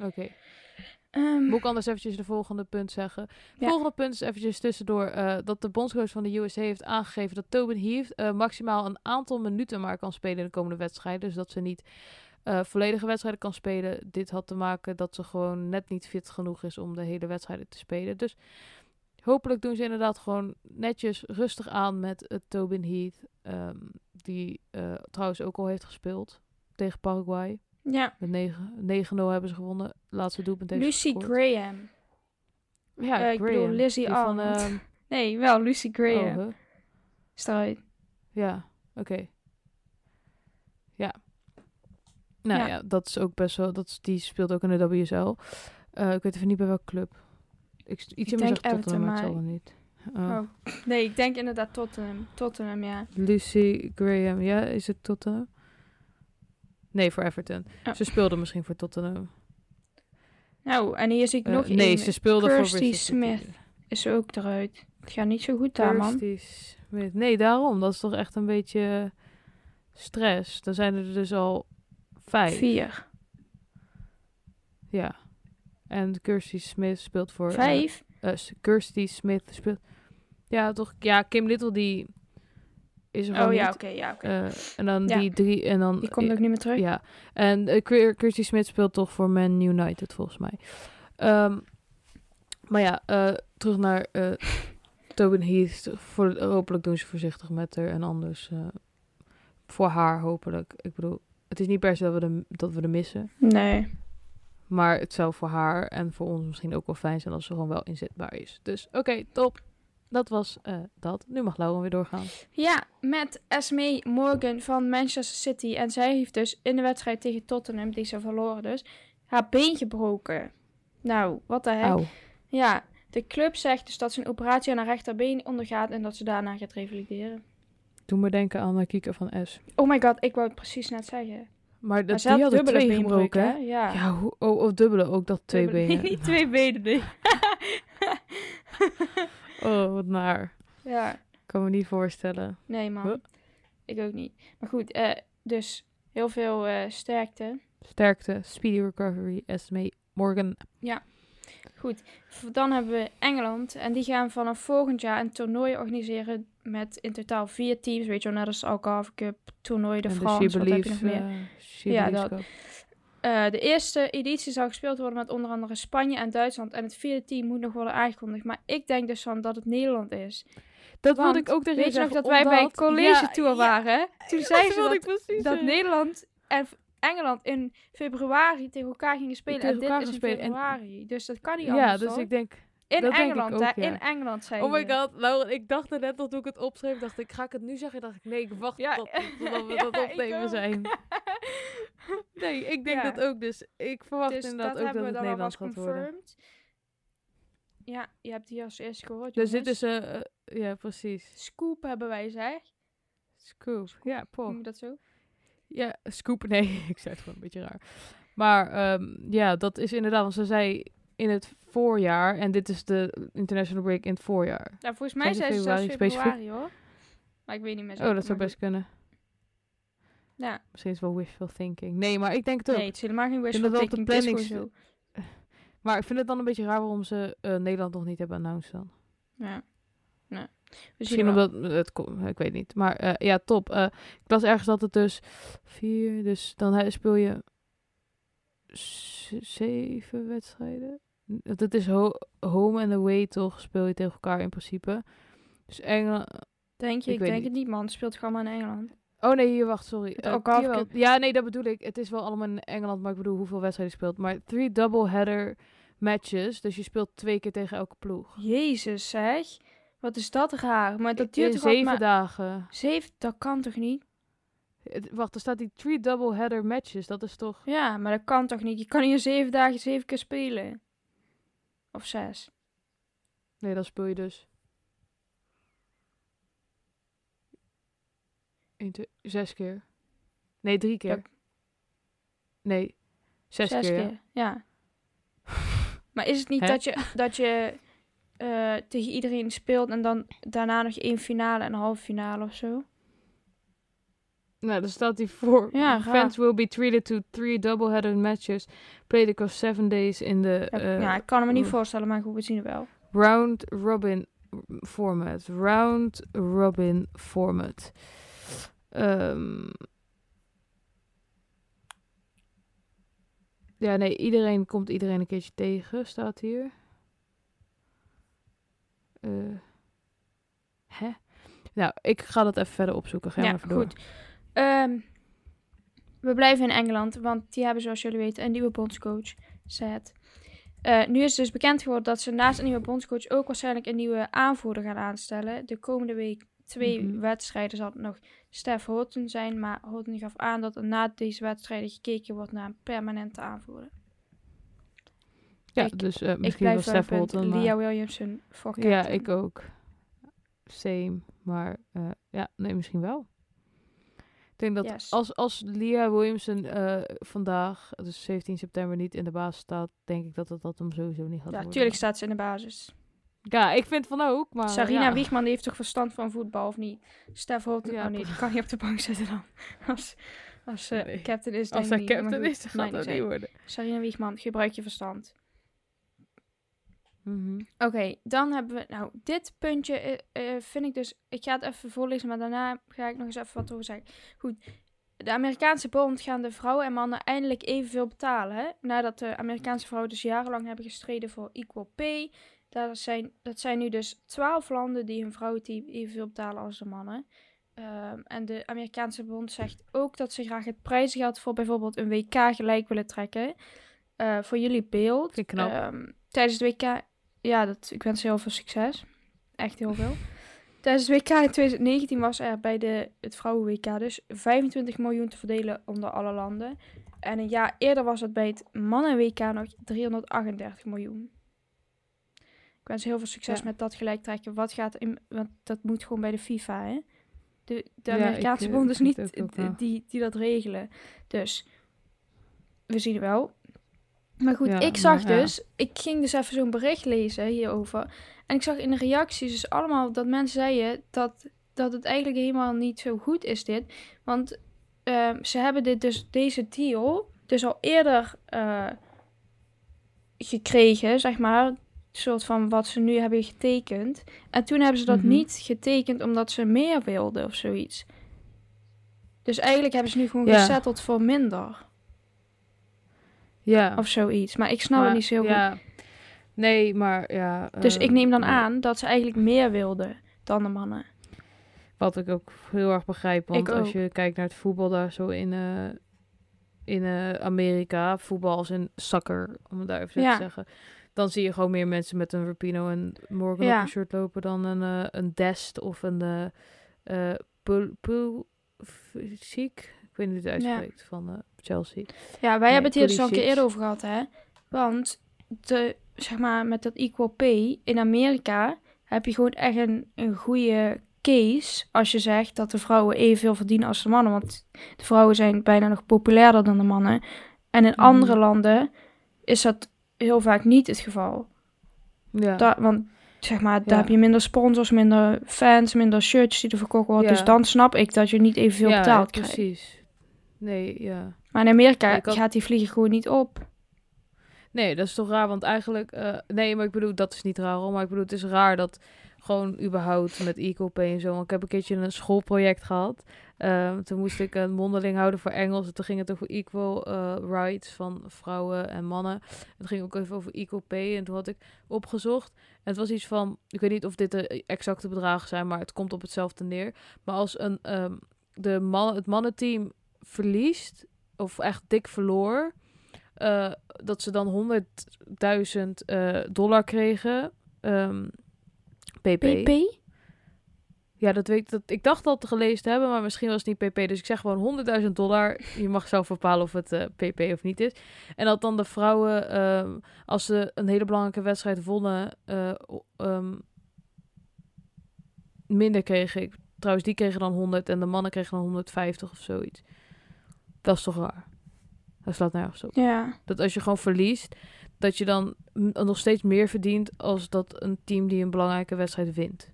Oké. Ehm, Moet ik anders eventjes de volgende punt zeggen. Ja. Volgende punt is eventjes tussendoor eh, dat de bondscoach van de USA heeft aangegeven dat Tobin Heath eh, maximaal een aantal minuten maar kan spelen in de komende wedstrijden. Dus dat ze niet eh, volledige wedstrijden kan spelen. Dit had te maken dat ze gewoon net niet fit genoeg is om de hele wedstrijden te spelen. Dus hopelijk doen ze inderdaad gewoon netjes rustig aan met het Tobin Heath. ehm, die trouwens ook al heeft gespeeld tegen Paraguay. Ja, Met 9 9-0 hebben ze gewonnen. Laatste doelpunt heeft Lucy gescoord. Graham. Ja, Eh, ik bedoel Graham. Lizzie van, ehm, [LAUGHS] Nee, wel Lucy Graham. oh, eruit. Ja, oké. Ja. Nou ja. Ja. dat is ook best wel... Dat die speelt ook in de WSL. Eh, ik weet even niet bij welke club. Ik, iets in zegt Tottenham, maar het zal wel niet. Oh. Oh. Nee, ik denk inderdaad Tottenham. Tottenham, ja. Lucy Graham, ja, is het Tottenham? Nee, voor Everton. Oh. Ze speelde misschien voor Tottenham. Nou, en hier zie ik Eh, nog nee, ze speelde voor Kirsty. Smith. Is ook eruit. Het gaat niet zo goed daar, man. Smith. Nee, daarom. Dat is toch echt een beetje stress. Dan zijn er dus al vijf. Vier. Ja. En Kirsty Smith speelt voor... eh, Vijf? S- Kirsty Smith speelt... Ja, toch? Ja, Kim Little die is er Oh ja, oké, ja, oké. Eh, en dan Ja. die drie... En dan, Die komt ook niet meer terug. Ja. En eh, Kir- Kirsty Smith speelt toch voor Man United, volgens mij. Ehm, maar ja, eh, terug naar eh [LAUGHS] Tobin Heath. Voor, hopelijk doen ze voorzichtig met haar. En anders eh, voor haar hopelijk. Ik bedoel, het is niet per se dat we de, dat we de missen. Nee. Maar het zou voor haar en voor ons misschien ook wel fijn zijn als ze gewoon wel inzetbaar is. Dus oké, top. Dat was eh, dat. Nu mag Lauren weer doorgaan. Ja, met Esme Morgan van Manchester City. En zij heeft dus in de wedstrijd tegen Tottenham, die ze verloren dus, haar been gebroken. Nou, wat de. Auw. Ja, de club zegt dus dat ze een operatie aan haar rechterbeen ondergaat en dat ze daarna gaat revalideren. Doe me denken aan de van S. Oh my god, ik wou het precies net zeggen. Maar, dat, die had hadden dubbele twee beenbreuk, gebroken, hè? Ja. Ja, oh, of dubbele, ook dat twee Dubbele- benen. [LAUGHS] Niet twee benen, nee. [LAUGHS] Oh, wat naar. ja, Kan me niet voorstellen. nee man. Huh? Ik ook niet. Maar goed, eh, dus heel veel eh, sterkte. Sterkte, speedy recovery, Esme Morgan. Goed, v- dan hebben we Engeland. En die gaan vanaf volgend jaar een toernooi organiseren met in totaal vier teams. Weet je wel, net als Algarve Cup, toernooi de en France, wat heb je nog meer? eh, Ja, dat. Cup. Eh, de eerste editie zal gespeeld worden met onder andere Spanje en Duitsland. En het vierde team moet nog worden aangekondigd. Maar ik denk dus van dat het Nederland is. Dat Want, wilde ik ook je Weet je nog dat wij bij college Ja, tour ja, waren? Toen zeiden ze dat, dat. Nederland en Engeland in februari tegen elkaar gingen spelen. Tegen en dit is in. En- februari. Dus dat kan niet Ja, anders, dus hoor. ik denk... In dat Engeland, ook, hè? ja. In Engeland zei Oh my god, Lauren, ik dacht er net al toen ik het opschreef, dacht ik, ga ik het nu zeggen? dacht ik, nee, ik wacht Ja, tot, [LAUGHS] totdat we ja, dat opnemen zijn. [LAUGHS] Nee, ik denk Ja. dat ook, dus ik verwacht Dus inderdaad dat ook hebben dat we het dan Nederland alvast gaat worden. confirmed. Ja, je hebt die als eerste gehoord. Dus dit is, ja, precies. Scoop hebben wij, zeg. Scoop. Ja, Noem Paul. je dat zo? Ja, scoop. [LAUGHS] Nee, ik zei het gewoon een beetje raar. Maar ehm, ja, dat is inderdaad, want ze zei in het voorjaar, en dit is de international break in het voorjaar. Nou, volgens mij Zijn ze zelfs februari hoor. Maar ik weet niet meer Oh, zeker, dat zou best kunnen. Ja, Misschien is het wel wishful thinking. Nee, maar ik denk het ook. nee, het is helemaal geen wishful de thinking. Het is planning zo. [LAUGHS] Maar ik vind het dan een beetje raar waarom ze eh, Nederland nog niet hebben announced dan. Ja. Zien Misschien omdat het ik weet niet. Maar eh, ja, top. Eh, ik las ergens dat het dus vier, dus dan speel je zeven wedstrijden. Dat is ho home and away toch? Speel je tegen elkaar in principe. Dus Engeland. Denk je? Ik denk niet. het niet, man. Het speelt gewoon maar in Engeland. Oh nee, hier wacht, sorry. Eh. Ja, nee, dat bedoel ik. Het is wel allemaal in Engeland, maar ik bedoel hoeveel wedstrijden je speelt. Maar three double header matches, dus je speelt twee keer tegen elke ploeg. Jezus, zeg. Wat is dat raar. Maar dat duurt toch zeven maar... dagen. Zeven? Dat kan toch niet? Het- Wacht, er staat die three double header matches. Dat is toch... Ja, maar dat kan toch niet? Je kan hier zeven dagen zeven keer spelen. Of zes. Nee, dan speel je dus... Eén, twee, zes keer. Nee, drie keer. Ja. Nee, zes, Zes keer. keer, ja. [LAUGHS] Maar is het niet Hè? dat je, dat je eh, tegen iedereen speelt en dan daarna nog één finale en een halve finale of zo? Nou, daar staat hij voor. Ja. Fans will be treated to three double-headed matches played across seven days in the Ja, uh, ja, ik kan me niet oeh. voorstellen, maar goed, we zien het wel. round robin format. Round robin format. Ehm, ja, nee, iedereen komt iedereen een keertje tegen, staat hier. Eh, hè? Nou, ik ga dat even verder opzoeken. Ga Ja, maar even door. goed. Ehm, we blijven in Engeland, want die hebben, zoals jullie weten, een nieuwe bondscoach. Sad. Eh, nu is dus bekend geworden dat ze naast een nieuwe bondscoach ook waarschijnlijk een nieuwe aanvoerder gaan aanstellen. De komende week twee Mhm. wedstrijden zal het nog Stef Houghton zijn, maar Houghton gaf aan dat er na deze wedstrijden gekeken wordt naar een permanente aanvoerder. Ja, ik- dus eh, misschien wel Stef punt, Holton. maar- Leah Williamson voor Ja, ik ook. Same. Maar eh, ja, nee, misschien wel. Ik denk dat Yes. als, als Leah Williamson eh, vandaag, dus 17 september, niet in de baas staat, denk ik dat het dat hem sowieso niet gaat Ja, natuurlijk staat ze in de basis. Ja, ik vind van ook, maar Sarina ja. Wiegman die heeft toch verstand van voetbal of niet? Stef Holten, Ja, oh nee, die kan niet op de bank zitten dan. [LAUGHS] Als, als eh, Nee. captain is, Als denk hij ik niet. Maar captain goed, is, dan gaat dat niet niet worden. Sarina Wiegman, gebruik je verstand. Mhm. Oké, dan hebben we, nou, dit puntje eh, eh, vind ik dus, ik ga het even voorlezen, maar daarna ga ik nog eens even wat over zeggen. Goed, de Amerikaanse bond gaan de vrouwen en mannen eindelijk evenveel betalen. Hè? Nadat de Amerikaanse vrouwen dus jarenlang hebben gestreden voor equal pay. Daar zijn, dat zijn nu dus twaalf landen die hun vrouwenteam evenveel betalen als de mannen. Ehm, en de Amerikaanse bond zegt ook dat ze graag het prijzengeld voor bijvoorbeeld een WK gelijk willen trekken. Eh, voor jullie beeld. Ehm, tijdens het WK, ja, dat, ik wens je heel veel succes. Echt heel veel. Tijdens het WK in 2019 was er bij de, het vrouwen-WK dus 25 miljoen te verdelen onder alle landen. En een jaar eerder was het bij het mannen-WK nog 338 miljoen. Ik wens heel veel succes Ja. met dat gelijk trekken. Wat gaat in, want dat moet gewoon bij de FIFA, hè? De, de Ja, ik, Amerikaanse eh, bond is niet die, die dat regelen. Dus we zien wel. Maar goed, Ja, ik zag maar ja. dus, ik ging dus even zo'n bericht lezen hierover. En ik zag in de reacties dus allemaal dat mensen zeiden dat, dat het eigenlijk helemaal niet zo goed is dit. Want ehm, ze hebben dit dus, deze deal dus al eerder eh, gekregen, zeg maar. Een soort van wat ze nu hebben getekend. En toen hebben ze dat Mhm. niet getekend omdat ze meer wilden of zoiets. Dus eigenlijk hebben ze nu gewoon Ja. gesetteld voor minder. Ja. Of zoiets. Maar ik snap het niet zo heel goed. ja. Nee, maar ja. Dus eh, ik neem dan ja. aan dat ze eigenlijk meer wilden dan de mannen. Wat ik ook heel erg begrijp. Want als je kijkt naar het voetbal daar zo in, eh, in eh, Amerika, voetbal als in soccer, om het daar even Ja. te zeggen. Dan zie je gewoon meer mensen met een Rapino en Morgan Ja. op een shirt lopen dan een, eh, een Dest of een eh eh Pul- Pul- Ziek. Weet niet hoe het Ja. uitspreekt van eh, Chelsea. Ja, wij Nee, hebben het hier dus al een keer eerder over gehad, hè. Want de, zeg maar, met dat equal pay in Amerika heb je gewoon echt een, een goede case als je zegt dat de vrouwen evenveel verdienen als de mannen. Want de vrouwen zijn bijna nog populairder dan de mannen. En in Mhm. andere landen is dat heel vaak niet het geval. Ja. Da- want zeg maar, Ja. daar heb je minder sponsors, minder fans, minder shirts die er verkocht worden. Ja. Dus dan snap ik dat je niet evenveel ja, betaald krijgt. precies. Nee, ja. Maar in Amerika had- gaat die vliegen gewoon niet op. Nee, dat is toch raar, want eigenlijk... eh, nee, maar ik bedoel, dat is niet raar hoor. Maar ik bedoel, het is raar dat gewoon überhaupt met equal pay en zo. Want ik heb een keertje een schoolproject gehad. Ehm, toen moest ik een mondeling houden voor Engels. En toen ging het over equal eh, rights van vrouwen en mannen. Het ging ook even over equal pay. En toen had ik opgezocht. En het was iets van, ik weet niet of dit de exacte bedragen zijn, maar het komt op hetzelfde neer. Maar als een, ehm, de man, het mannenteam verliest, of echt dik verloor, eh, dat ze dan 100.000 eh, dollar kregen. ehm, pp. PP? Ja, dat weet ik. Dat, ik dacht dat te gelezen te hebben, maar misschien was het niet pp. Dus ik zeg gewoon 100.000 dollar. Je mag zelf bepalen of het eh, pp of niet is. En dat dan de vrouwen, ehm, als ze een hele belangrijke wedstrijd wonnen, eh, ehm, minder kregen. Ik, trouwens, die kregen dan 100 en de mannen kregen dan 150 of zoiets. Dat is toch raar? Dat slaat nergens op. Ja. Dat als je gewoon verliest, dat je dan nog steeds meer verdient als dat een team die een belangrijke wedstrijd wint.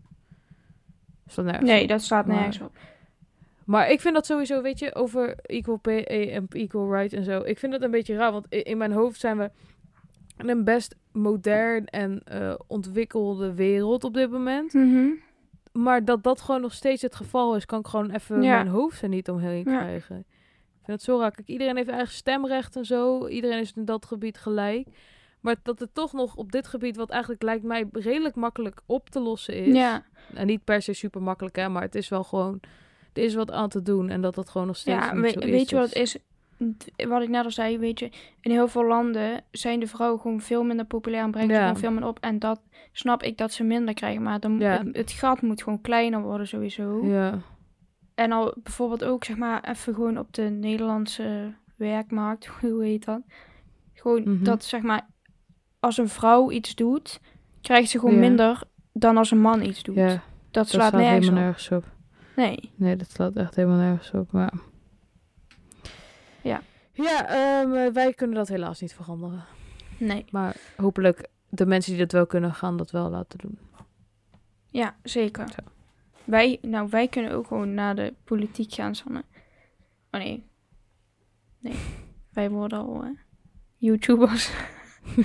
Slaat nergens Nee, op. dat staat Maar- nergens op. Maar ik vind dat sowieso, weet je, over equal pay en equal rights en zo. Ik vind dat een beetje raar, want in mijn hoofd zijn we in een best modern en eh, ontwikkelde wereld op dit moment. Mhm. Maar dat dat gewoon nog steeds het geval is, kan ik gewoon even Ja. mijn hoofd er niet omheen Ja. krijgen. Ik vind zo raar. Kijk, iedereen heeft eigen stemrecht en zo. Iedereen is in dat gebied gelijk. Maar dat het toch nog op dit gebied, wat eigenlijk lijkt mij redelijk makkelijk op te lossen is. Ja. En niet per se super makkelijk, hè, maar het is wel gewoon. Er is wat aan te doen en dat dat gewoon nog steeds. Ja, niet we- zo weet is, je wat het dus- is? Wat ik net al zei, weet je, in heel veel landen zijn de vrouwen gewoon veel minder populair en brengen ze Ja. gewoon veel minder op. En dat snap ik dat ze minder krijgen, maar dan, Ja. het, het gat moet gewoon kleiner worden sowieso. Ja, En al bijvoorbeeld ook, zeg maar, even gewoon op de Nederlandse werkmarkt, [LAUGHS] hoe heet dat? Gewoon Mhm. dat, zeg maar, als een vrouw iets doet, krijgt ze gewoon Ja. minder dan als een man iets doet. ja dat, dat slaat slaat nergens op. helemaal nergens op. Nee. Nee, dat slaat echt helemaal nergens op. Maar... Ja. Ja, ehm, eh, wij kunnen dat helaas niet veranderen. Nee. Maar hopelijk de mensen die dat wel kunnen, gaan dat wel laten doen. Ja, zeker. Zo. Wij, nou, wij kunnen ook gewoon naar de politiek gaan, Sanne. Oh nee. Nee. wij worden al eh, YouTubers. [LAUGHS]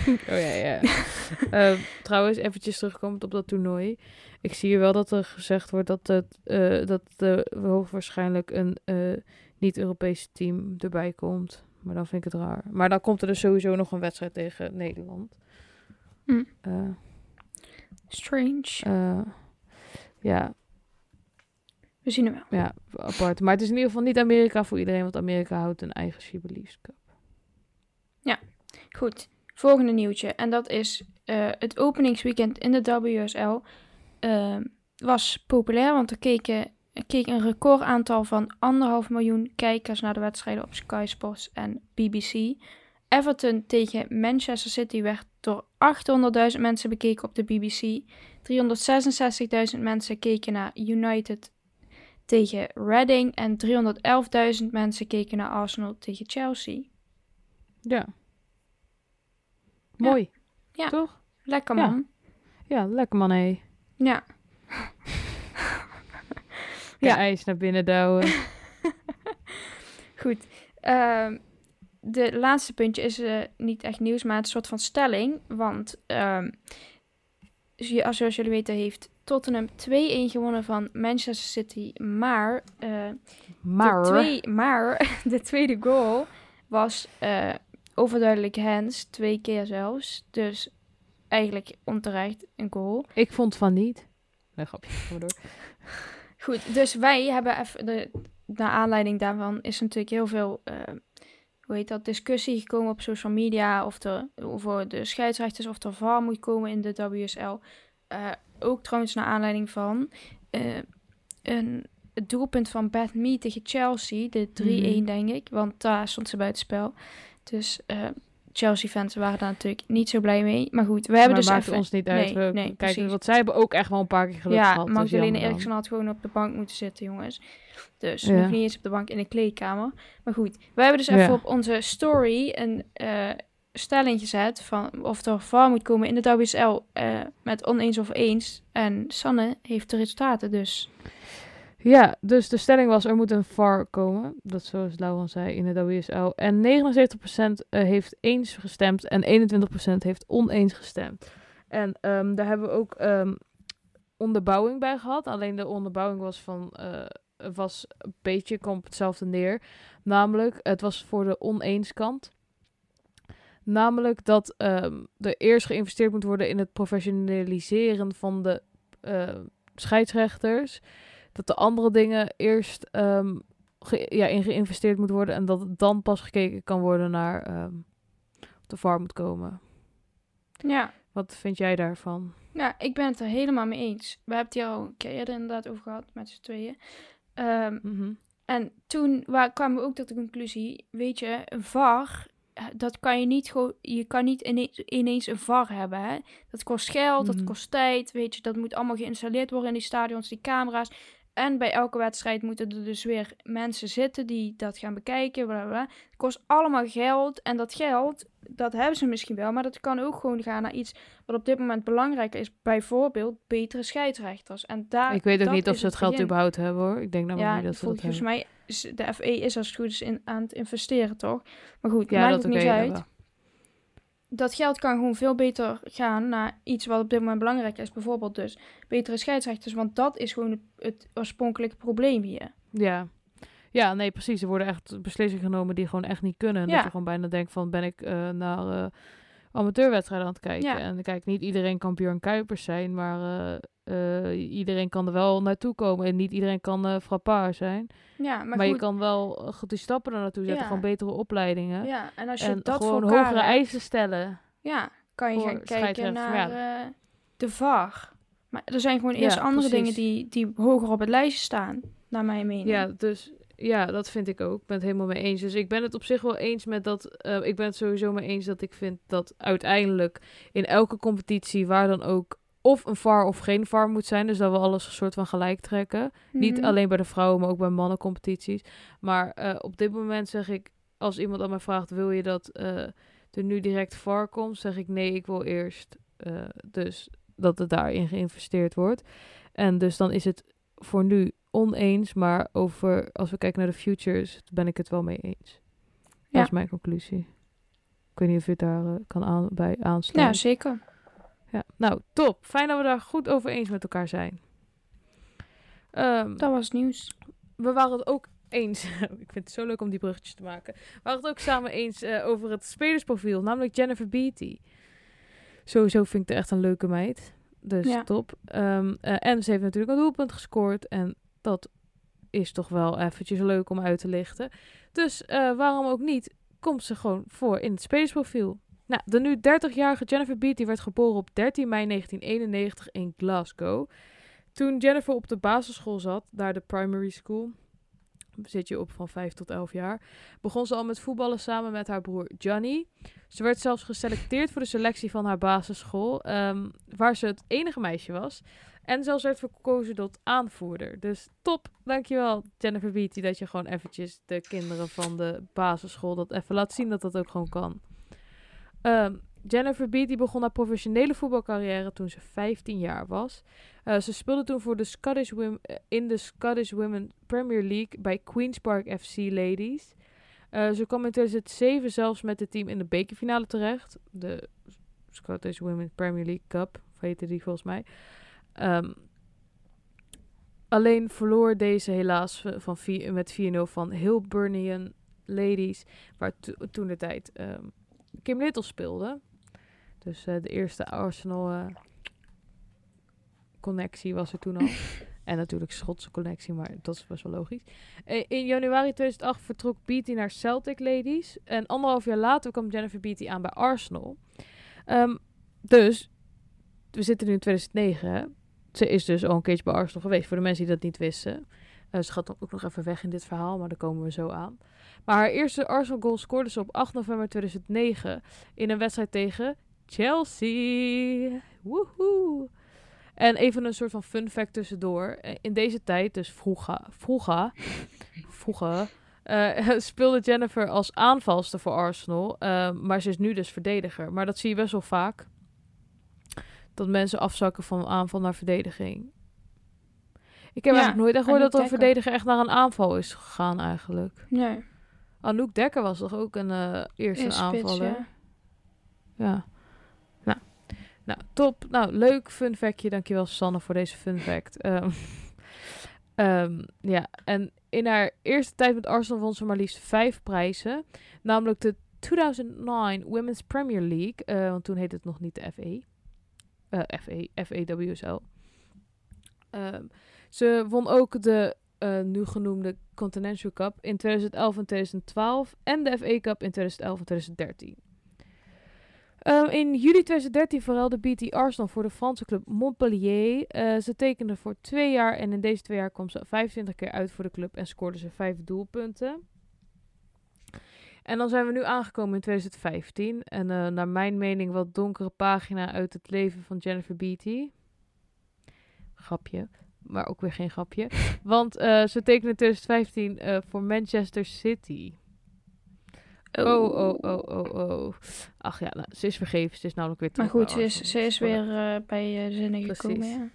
Oh ja, ja. Ehm, trouwens, eventjes terugkomend op dat toernooi. Ik zie hier wel dat er gezegd wordt dat, het, eh, dat er hoogstwaarschijnlijk een eh, niet-Europees team erbij komt. Maar dan vind ik het raar. Maar dan komt er dus sowieso nog een wedstrijd tegen Nederland. Hm. Strange. ja, We zien hem wel. ja, apart. Maar het is in ieder geval niet Amerika voor iedereen, want Amerika houdt een eigen She Believes Cup. Goed. Volgende nieuwtje. En dat is eh, het openingsweekend in de WSL. eh, was populair, want er keken, er keek een record aantal van anderhalf miljoen kijkers naar de wedstrijden op Sky Sports en BBC. Everton tegen Manchester City werd door 800.000 mensen bekeken op de BBC. 366.000 mensen keken naar United tegen Reading. En 311.000 mensen keken naar Arsenal tegen Chelsea. Ja. Mooi. Ja. Toch? Lekker man. Ja, lekker man, hé. Ja. [LAUGHS] Ja. Ijs naar binnen douwen. [LAUGHS] Goed. Ehm, de laatste puntje is eh, niet echt nieuws, maar het is een soort van stelling. Want ehm, zoals jullie weten heeft Tottenham 2-1 gewonnen van Manchester City. Maar, eh, Maar... De, twee, maar [LAUGHS] de tweede goal was eh, overduidelijk hands. Twee keer zelfs. Dus eigenlijk onterecht een goal. Ik vond van niet. Nee, grapje. Ga door. Goed, dus wij hebben even, de, naar aanleiding daarvan is natuurlijk heel veel, eh, hoe heet dat, discussie gekomen op social media of er over de scheidsrechters of er VAR moet komen in de WSL. Eh, ook trouwens naar aanleiding van eh, een het doelpunt van Beth Mee tegen Chelsea, de 3-1 Mhm. denk ik, want daar stond ze buitenspel. Dus eh, Chelsea-fans waren daar natuurlijk niet zo blij mee. Maar goed, we hebben maar dus even... ons niet uit. Nee, We nee, kijken, want zij hebben ook echt wel een paar keer geluk ja, gehad. dus Magdalena jammer dan. Eriksson had gewoon op de bank moeten zitten, jongens. Dus Ja. nog niet eens op de bank in de kleedkamer. Maar goed, wij hebben dus Ja. even op onze story een eh, stelling gezet van of er VAR moet komen in de WSL eh, met oneens of eens. En Sanne heeft de resultaten, dus Ja, dus de stelling was er moet een VAR komen. Dat zoals Lauren zei in de WSL. En 79% eh, heeft eens gestemd en 21% heeft oneens gestemd. En ehm, daar hebben we ook ehm, onderbouwing bij gehad. Alleen de onderbouwing was van... eh, was een beetje, kwam op hetzelfde neer. Namelijk, het was voor de oneenskant. Namelijk dat ehm, er eerst geïnvesteerd moet worden in het professionaliseren van de eh, scheidsrechters. Dat de andere dingen eerst ge- ja, in geïnvesteerd moet worden. En dat het dan pas gekeken kan worden naar ehm, of de VAR moet komen. Ja. Wat vind jij daarvan? Ja, ik ben het er helemaal mee eens. We hebben het hier al een keer eerder inderdaad over gehad met z'n tweeën. Ehm, Mhm. en toen waar, kwamen we ook tot de conclusie, weet je, een VAR, eh, dat kan je niet gewoon, je kan niet ineens, ineens een VAR hebben. Hè? Dat kost geld, Mhm. dat kost tijd, weet je, dat moet allemaal geïnstalleerd worden in die stadions, die camera's. En bij elke wedstrijd moeten er dus weer mensen zitten die dat gaan bekijken. Bla bla, bla. Het kost allemaal geld. En dat geld, dat hebben ze misschien wel. Maar dat kan ook gewoon gaan naar iets wat op dit moment belangrijker is. Bijvoorbeeld betere scheidsrechters. En daar, ik weet ook niet of ze het geld begin. überhaupt hebben hoor. Ik denk namelijk Ja, niet dat ze dat volgens hebben. mij is de FE is als het goed is in, aan het investeren, toch? Maar goed, Ja, maakt dat het niet uit. hebben. Dat geld kan gewoon veel beter gaan naar iets wat op dit moment belangrijk is. Bijvoorbeeld dus betere scheidsrechters. Want dat is gewoon het, het oorspronkelijke probleem hier. Ja. Ja, nee, precies. Er worden echt beslissingen genomen die gewoon echt niet kunnen. En Ja. Dat je gewoon bijna denkt van, ben ik eh, naar eh, amateurwedstrijden aan het kijken? Ja. En kijk, niet iedereen kan Björn Kuipers zijn, maar eh, eh, iedereen kan er wel naartoe komen. En niet iedereen kan eh frappeur zijn. Ja, maar, Maar, je kan wel goed die stappen er naartoe zetten. Ja. gewoon betere opleidingen. Ja, en als je en dat gewoon voor elkaar hogere eisen stellen. Ja, kan je gaan kijken naar de VAR. Maar er zijn gewoon eerst andere precies. dingen die, die hoger op het lijstje staan, naar mijn mening. Ja, dus ja, dat vind ik ook. Ik ben het helemaal mee eens. Dus ik ben het op zich wel eens met dat. eh, ik ben het sowieso mee eens dat ik vind dat uiteindelijk in elke competitie waar dan ook of een VAR of geen VAR moet zijn. Dus dat we alles een soort van gelijk trekken. Niet Mhm. alleen bij de vrouwen, maar ook bij mannencompetities. Maar eh, op dit moment zeg ik, als iemand aan mij vraagt, wil je dat eh, er nu direct VAR komt? Zeg ik nee, ik wil eerst dus dat er daarin geïnvesteerd wordt. En dus dan is het voor nu oneens, maar over, als we kijken naar de futures, ben ik het wel mee eens. Dat Ja. is mijn conclusie. Ik weet niet of je het daar eh, kan aan, bij Ja, aansluiten. zeker. Ja, nou, top. Fijn dat we daar goed over eens met elkaar zijn. Ehm, Dat was nieuws. we waren het ook eens. [LAUGHS] ik vind het zo leuk om die bruggetjes te maken. We waren het ook samen eens eh, over het spelersprofiel, namelijk Jennifer Beatty. Sowieso vind ik het echt een leuke meid. Dus Ja. top. Ehm, eh, en ze heeft natuurlijk een doelpunt gescoord. En dat is toch wel eventjes leuk om uit te lichten. Dus eh, waarom ook niet, komt ze gewoon voor in het spelersprofiel. Nou, de nu 30-jarige Jennifer Beatty werd geboren op 13 mei 1991 in Glasgow. Toen Jennifer op de basisschool zat, naar de primary school, zit je op van 5 tot 11 jaar, begon ze al met voetballen samen met haar broer Johnny. Ze werd zelfs geselecteerd voor de selectie van haar basisschool, ehm, waar ze het enige meisje was. En zelfs werd verkozen tot aanvoerder. Dus top, dankjewel Jennifer Beatty dat je gewoon eventjes de kinderen van de basisschool dat even laat zien dat dat ook gewoon kan. Ehm, Jennifer Beatty begon haar professionele voetbalcarrière toen ze 15 jaar was. Eh, ze speelde toen voor de Scottish eh, in de Scottish Women Premier League bij Queen's Park FC Ladies. Eh, ze kwam in 2007 zelfs met het team in de bekerfinale terecht. De Scottish Women Premier League Cup, heette die volgens mij. Ehm, alleen verloor deze helaas van vier- met 4-0 van Hilburnian Ladies, waar to- toen de tijd ehm, Kim Little speelde. Dus eh, de eerste Arsenal eh, connectie was er toen al. [LAUGHS] en natuurlijk Schotse connectie, maar dat is best wel logisch. Eh, in januari 2008 vertrok Beatty naar Celtic Ladies. En anderhalf jaar later kwam Jennifer Beatty aan bij Arsenal. Ehm, dus, we zitten nu in 2009. Ze is dus al een keertje bij Arsenal geweest, voor de mensen die dat niet wisten. Eh, ze gaat dan ook nog even weg in dit verhaal, maar daar komen we zo aan. Maar haar eerste Arsenal goal scoorde ze op 8 november 2009 in een wedstrijd tegen Chelsea. Woehoe. En even een soort van fun fact tussendoor. Eh, In deze tijd, dus vroeger, vroeger, vroeger eh, [LAUGHS] speelde Jennifer als aanvalster voor Arsenal. maar ze is nu dus verdediger. Maar dat zie je best wel vaak. Dat mensen afzakken van aanval naar verdediging. Ik heb Ja, eigenlijk nooit echt gehoord dat een verdediger echt naar een aanval is gegaan eigenlijk. Nee. Anouk Dekker was toch ook een eh, eerste aanvaller? ja. Ja. Nou, Nou, top. Nou, leuk fun factje. Dankjewel Sanne voor deze fun fact. [LAUGHS] Ehm, ehm, ja, en in haar eerste tijd met Arsenal won ze maar liefst vijf prijzen. Namelijk de 2009 Women's Premier League. eh, want toen heette het nog niet de FA. Eh FA, FAWSL. Ehm, ze won ook de eh, nu genoemde Continental Cup in 2011 en 2012. En de FA Cup in 2011 en 2013. Ehm, in juli 2013 verruilde BT Arsenal voor de Franse club Montpellier. Eh, ze tekende voor twee jaar en in deze twee jaar kwam ze 25 keer uit voor de club en scoorde ze vijf doelpunten. En dan zijn we nu aangekomen in 2015. En eh, naar mijn mening wat donkere pagina uit het leven van Jennifer Beatty. Grapje, maar ook weer geen grapje. [LAUGHS] Want eh, ze tekende in 2015 eh, voor Manchester City. Oh, oh, oh, oh, oh. Ach ja, nou, ze is vergeven. Ze is namelijk weer Maar terug goed, bij ze is, ze is weer eh, bij de zinnen gekomen. Precies. Ja.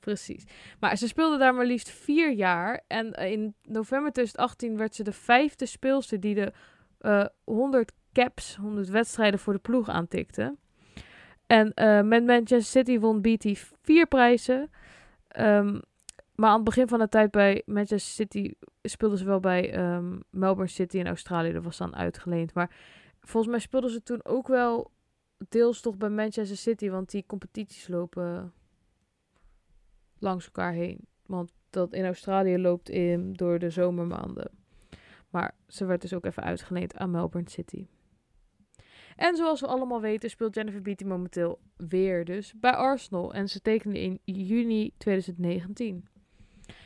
Precies. Maar ze speelde daar maar liefst vier jaar. En in november 2018 werd ze de vijfde speelster die de eh 100 caps, 100 wedstrijden voor de ploeg aantikte. En eh, met Manchester City won Beatty vier prijzen. Ehm, maar aan het begin van de tijd bij Manchester City speelde ze wel bij ehm, Melbourne City in Australië. Dat was dan uitgeleend. Maar volgens mij speelde ze toen ook wel deels toch bij Manchester City. Want die competities lopen langs elkaar heen. Want dat in Australië loopt in door de zomermaanden. Maar ze werd dus ook even uitgeleend aan Melbourne City. En zoals we allemaal weten speelt Jennifer Beatty momenteel weer dus bij Arsenal. En ze tekende in juni 2019.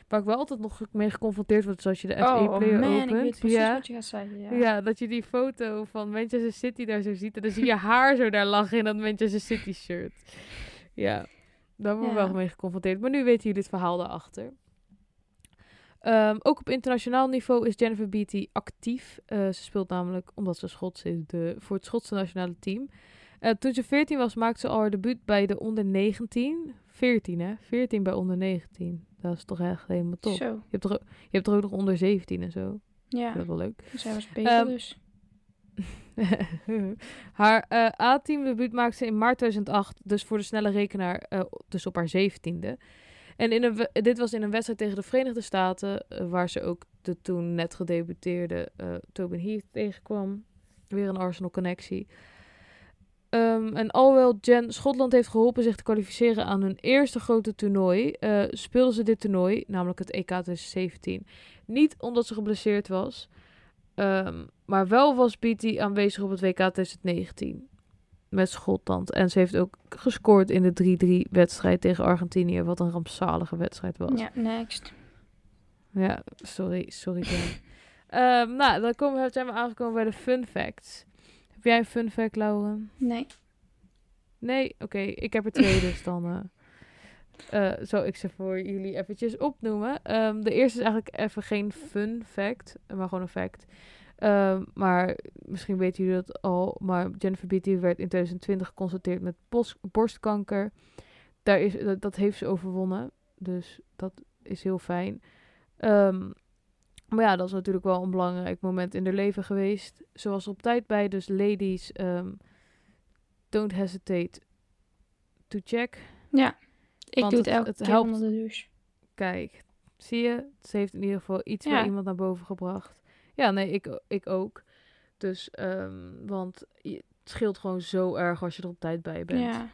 Waar ik wel altijd nog mee geconfronteerd word, zoals je de FA Oh Player man, opent. ik weet precies ja. wat je gaat zeggen. Ja. Ja. dat je die foto van Manchester City daar zo ziet. En dan zie je haar zo daar lachen in dat Manchester City shirt. Ja, daar word ik Ja. wel mee geconfronteerd. Maar nu weten jullie het verhaal daarachter. Ehm, ook op internationaal niveau is Jennifer Beatty actief. Eh, ze speelt namelijk, omdat ze Schots is, de, voor het Schotse nationale team. Eh, toen ze 14 was, maakte ze al haar debuut bij de onder 19. 14 hè? 14 bij onder 19. Dat is toch echt helemaal top. Zo, Je hebt, er, ook- je hebt er ook nog onder 17 en zo. ja. Dat is wel leuk. Zij was beter Ehm, dus. [LAUGHS] haar eh, A-team debuut maakte ze in maart 2008, dus voor de snelle rekenaar, dus op haar zeventiende. En in een, dit was in een wedstrijd tegen de Verenigde Staten, eh, waar ze ook de toen net gedebuteerde eh Tobin Heath tegenkwam. Weer een Arsenal-connectie. Ehm, en alhoewel Jen Schotland heeft geholpen zich te kwalificeren aan hun eerste grote toernooi, eh speelden ze dit toernooi, namelijk het EK 2017, niet omdat ze geblesseerd was, Ehm, maar wel was Beatty aanwezig op het WK 2019 met Schotland. En ze heeft ook gescoord in de 3-3 wedstrijd tegen Argentinië, wat een rampzalige wedstrijd was. Ja, next. Ja, sorry, sorry. [LAUGHS] Ehm, nou, dan komen we, zijn we aangekomen bij de fun facts. Heb jij een fun fact, Lauren? Nee. Nee? Oké, ik heb er twee, dus dan eh, [LAUGHS] eh, zal ik ze voor jullie eventjes opnoemen. Ehm, de eerste is eigenlijk even geen fun fact, maar gewoon een fact. Ehm, maar misschien weten jullie dat al, maar Jennifer Beatty werd in 2020 geconstateerd met borstkanker. Daar is, dat, dat heeft ze overwonnen, dus dat is heel fijn. Ehm, maar ja, dat is natuurlijk wel een belangrijk moment in haar leven geweest. Ze was op tijd bij, dus ladies, ehm, don't hesitate to check. Ja. Ik doe het het- elke het keer helpt. onder de douche. Kijk, zie je? Ze heeft in ieder geval iets Ja. bij iemand naar boven gebracht. Ja, nee, ik, ik ook. Dus, ehm, want het scheelt gewoon zo erg als je er op tijd bij bent. Ja.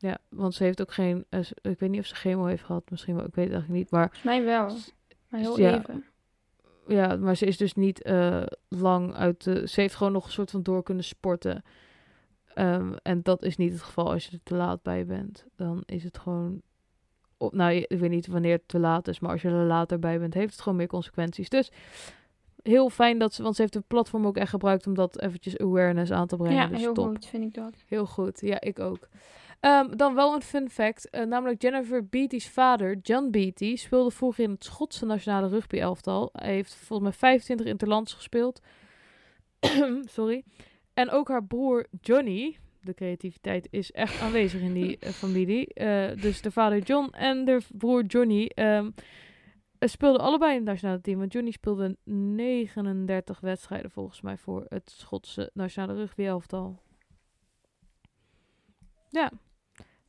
Ja, want ze heeft ook geen, eh, ik weet niet of ze chemo heeft gehad, misschien wel, ik weet het eigenlijk niet. Maar Volgens mij wel. Maar heel Ja. even. ja, maar ze is dus niet eh, lang uit de, ze heeft gewoon nog een soort van door kunnen sporten. Ehm, en dat is niet het geval als je er te laat bij bent. Dan is het gewoon, nou, ik weet niet wanneer het te laat is, maar als je er later bij bent, heeft het gewoon meer consequenties. Dus heel fijn dat ze, want ze heeft de platform ook echt gebruikt om dat eventjes awareness aan te brengen. Ja, dus heel top. goed vind ik dat. Heel goed, ja, ik ook. Ehm, dan wel een fun fact, eh, namelijk Jennifer Beatty's vader, John Beatty, speelde vroeger in het Schotse nationale rugby-elftal. Hij heeft volgens mij 25 interlands gespeeld. [CLEARS THROAT] Sorry. En ook haar broer Johnny, de creativiteit is echt aanwezig in die eh, familie. Eh, dus de vader John en de broer Johnny ehm, eh, speelden allebei in het nationale team. Want Johnny speelde 39 wedstrijden volgens mij voor het Schotse nationale rugby-elftal.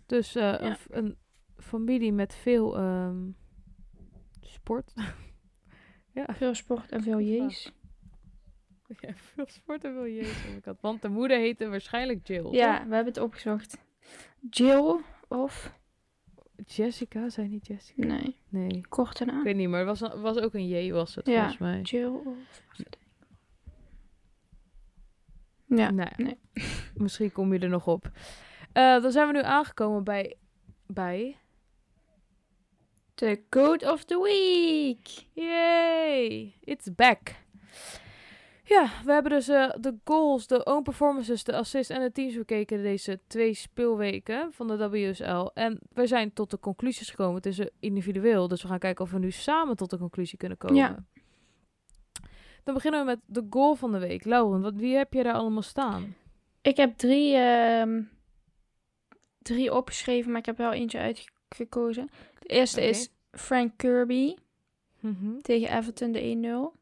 Dus eh, een, Ja. f- een familie met veel ehm, sport. [LAUGHS] ja. Veel sport en veel jees. [LAUGHS] ja, veel sport en veel jezus. heb ik had. Want de moeder heette waarschijnlijk Jill. Ja, toch? we hebben het opgezocht. Jill of... Jessica, zei niet Jessica? Nee, Nee. korte naam. Ik weet niet, maar het was, was ook een J was het Ja. volgens mij. Jill of... Ja, Nee. nee. [LAUGHS] Misschien kom je er nog op. Eh, dan zijn we nu aangekomen bij... bij... de Code of the Week. Yay! It's back. Ja, we hebben dus eh, de goals, de own performances, de assists en de teams bekeken deze twee speelweken van de WSL. En we zijn tot de conclusies gekomen. Het is individueel, dus we gaan kijken of we nu samen tot de conclusie kunnen komen. Ja. Dan beginnen we met de goal van de week. Lauren, wat, wie heb je daar allemaal staan? Ik heb drie, ehm, drie opgeschreven, maar ik heb wel eentje uitgekozen. De eerste is Frank Kirby Mhm. tegen Everton, de 1-0.